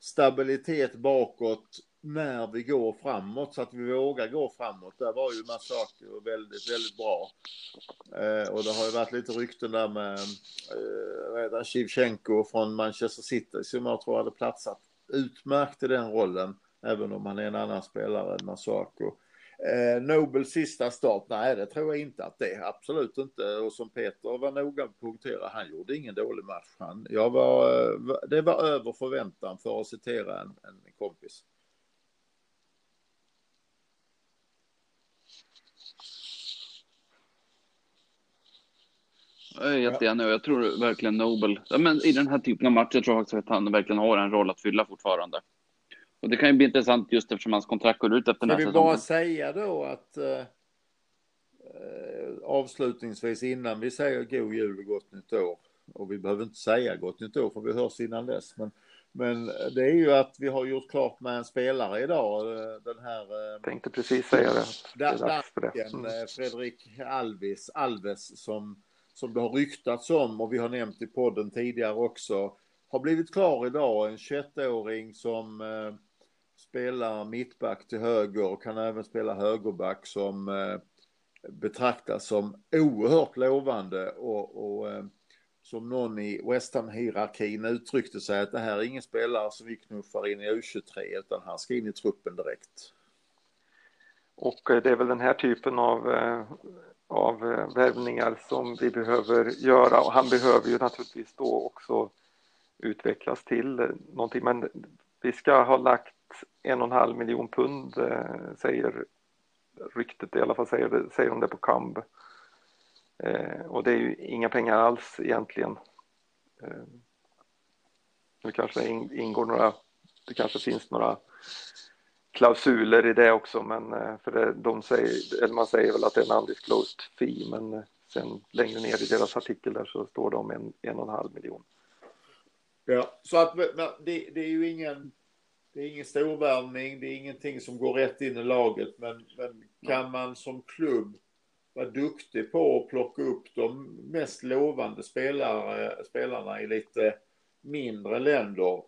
stabilitet bakåt när vi går framåt så att vi vågar gå framåt. Där var ju Massaker väldigt, väldigt bra. Eh, och det har ju varit lite rykten där med eh, vad heter från Manchester City som jag tror hade platsat utmärkt i den rollen. Även om han är en annan spelare än Massaker. Eh, Nobels sista start, nej det tror jag inte att det är, absolut inte. Och som Peter var noga med att punktera, han gjorde ingen dålig match. Han, jag var, eh, det var över förväntan för att citera en, en kompis. Jag är jättegärna och jag tror verkligen Nobel, men i den här typen av matcher tror jag faktiskt att han verkligen har en roll att fylla fortfarande. Och det kan ju bli intressant just eftersom hans kontrakt går ut efter den här säsongen. Ska vi bara säga då att eh, avslutningsvis innan vi säger god jul och gott nytt år och vi behöver inte säga gott nytt år för vi hörs innan dess. Men, men det är ju att vi har gjort klart med en spelare idag. Eh, den här. Eh, Tänkte precis säga det. det, det. Mm. Eh, Fredrik Alves, Alves som som det har ryktats om och vi har nämnt i podden tidigare också, har blivit klar idag. En 21-åring som eh, spelar mittback till höger och kan även spela högerback som eh, betraktas som oerhört lovande och, och eh, som någon i West Ham-hierarkin uttryckte sig att det här är ingen spelare som vi knuffar in i U23 utan han ska in i truppen direkt. Och eh, det är väl den här typen av eh, av eh, värvningar som vi behöver göra. Och han behöver ju naturligtvis då också utvecklas till eh, någonting. Men vi ska ha lagt en och en halv miljon pund eh, säger ryktet i alla fall säger, säger de det på KAMB och det är ju inga pengar alls egentligen. Nu kanske det ingår några det kanske finns några klausuler i det också, men eh, för det, de säger, eller man säger väl att det är en undisclosed fee, men eh, sen längre ner i deras artikel där så står det om en, en och en halv miljon. Ja, så att det, det är ju ingen, det är ingen storvärvning, det är ingenting som går rätt in i laget, men, men kan man som klubb vara duktig på att plocka upp de mest lovande spelare, spelarna i lite mindre länder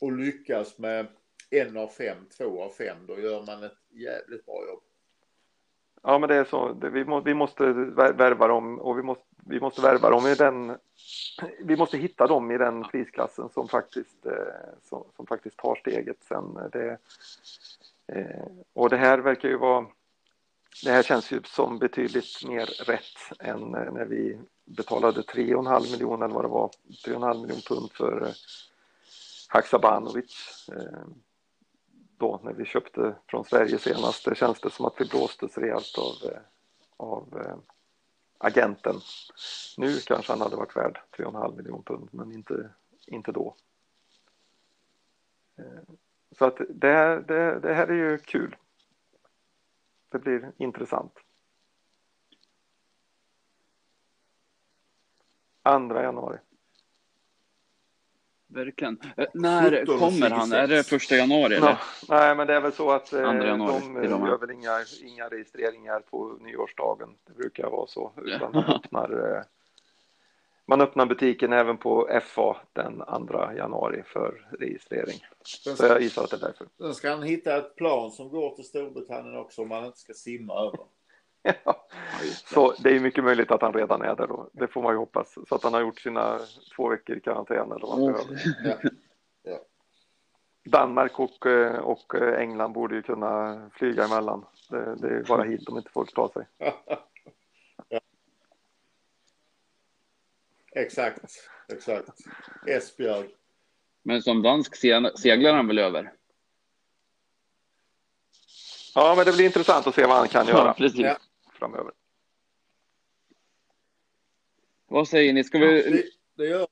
och lyckas med en av fem, två av fem, då gör man ett jävligt bra jobb. Ja, men det är så. Vi, må, vi måste värva dem och vi måste, vi måste värva dem i den. Vi måste hitta dem i den prisklassen som faktiskt, eh, som, som faktiskt tar steget sen. Det, eh, och det här verkar ju vara. Det här känns ju som betydligt mer rätt än eh, när vi betalade 3,5 miljoner eller vad det var, 3,5 miljoner pund för Haksabanovic då när vi köpte från Sverige senast. Det känns det som att vi blåstes rejält av, eh, av eh, agenten. Nu kanske han hade varit värd 3,5 miljoner pund, men inte, inte då. Eh, så att det, det, det här är ju kul. Det blir intressant. Andra januari. Verkligen. Eh, när kommer han? Är det första januari? Eller? No. Nej, men det är väl så att eh, januari, de gör väl inga, inga registreringar på nyårsdagen. Det brukar vara så. Utan man, öppnar, eh, man öppnar butiken även på FA den 2 januari för registrering. Ska, så jag gissar att det är därför. Sen ska han hitta ett plan som går till Storbritannien också om han inte ska simma över. Ja. Så det är mycket möjligt att han redan är där då. Det får man ju hoppas. Så att han har gjort sina två veckor i karantän eller vad han behöver. Ja. Danmark och, eh, och eh, England borde ju kunna flyga emellan. Det, det är bara hit om inte folk tar sig. (laughs) ja. Exakt, exakt. Esbjörn. Men som dansk seglar han väl över? Ja, men det blir intressant att se vad han kan göra. Ja, precis. Ja framöver. Vad säger ni? Ska vi... Det gör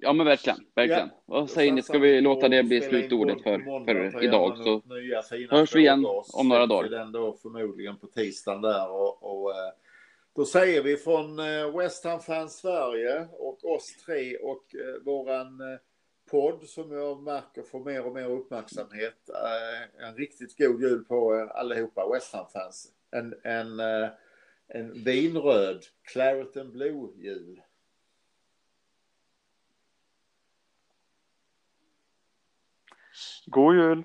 Ja men verkligen, verkligen. Ja. Vad säger ni? Ska vi låta det bli slutordet för, för idag? Så hörs vi igen om några dagar. Den då förmodligen på tisdagen där och, och eh, då säger vi från eh, West Ham Fans Sverige och oss tre och eh, våran podd som jag märker får mer och mer uppmärksamhet. En riktigt god jul på er allihopa West Ham fans en, en, eh, en vinröd Claret and Blue-jul. God jul!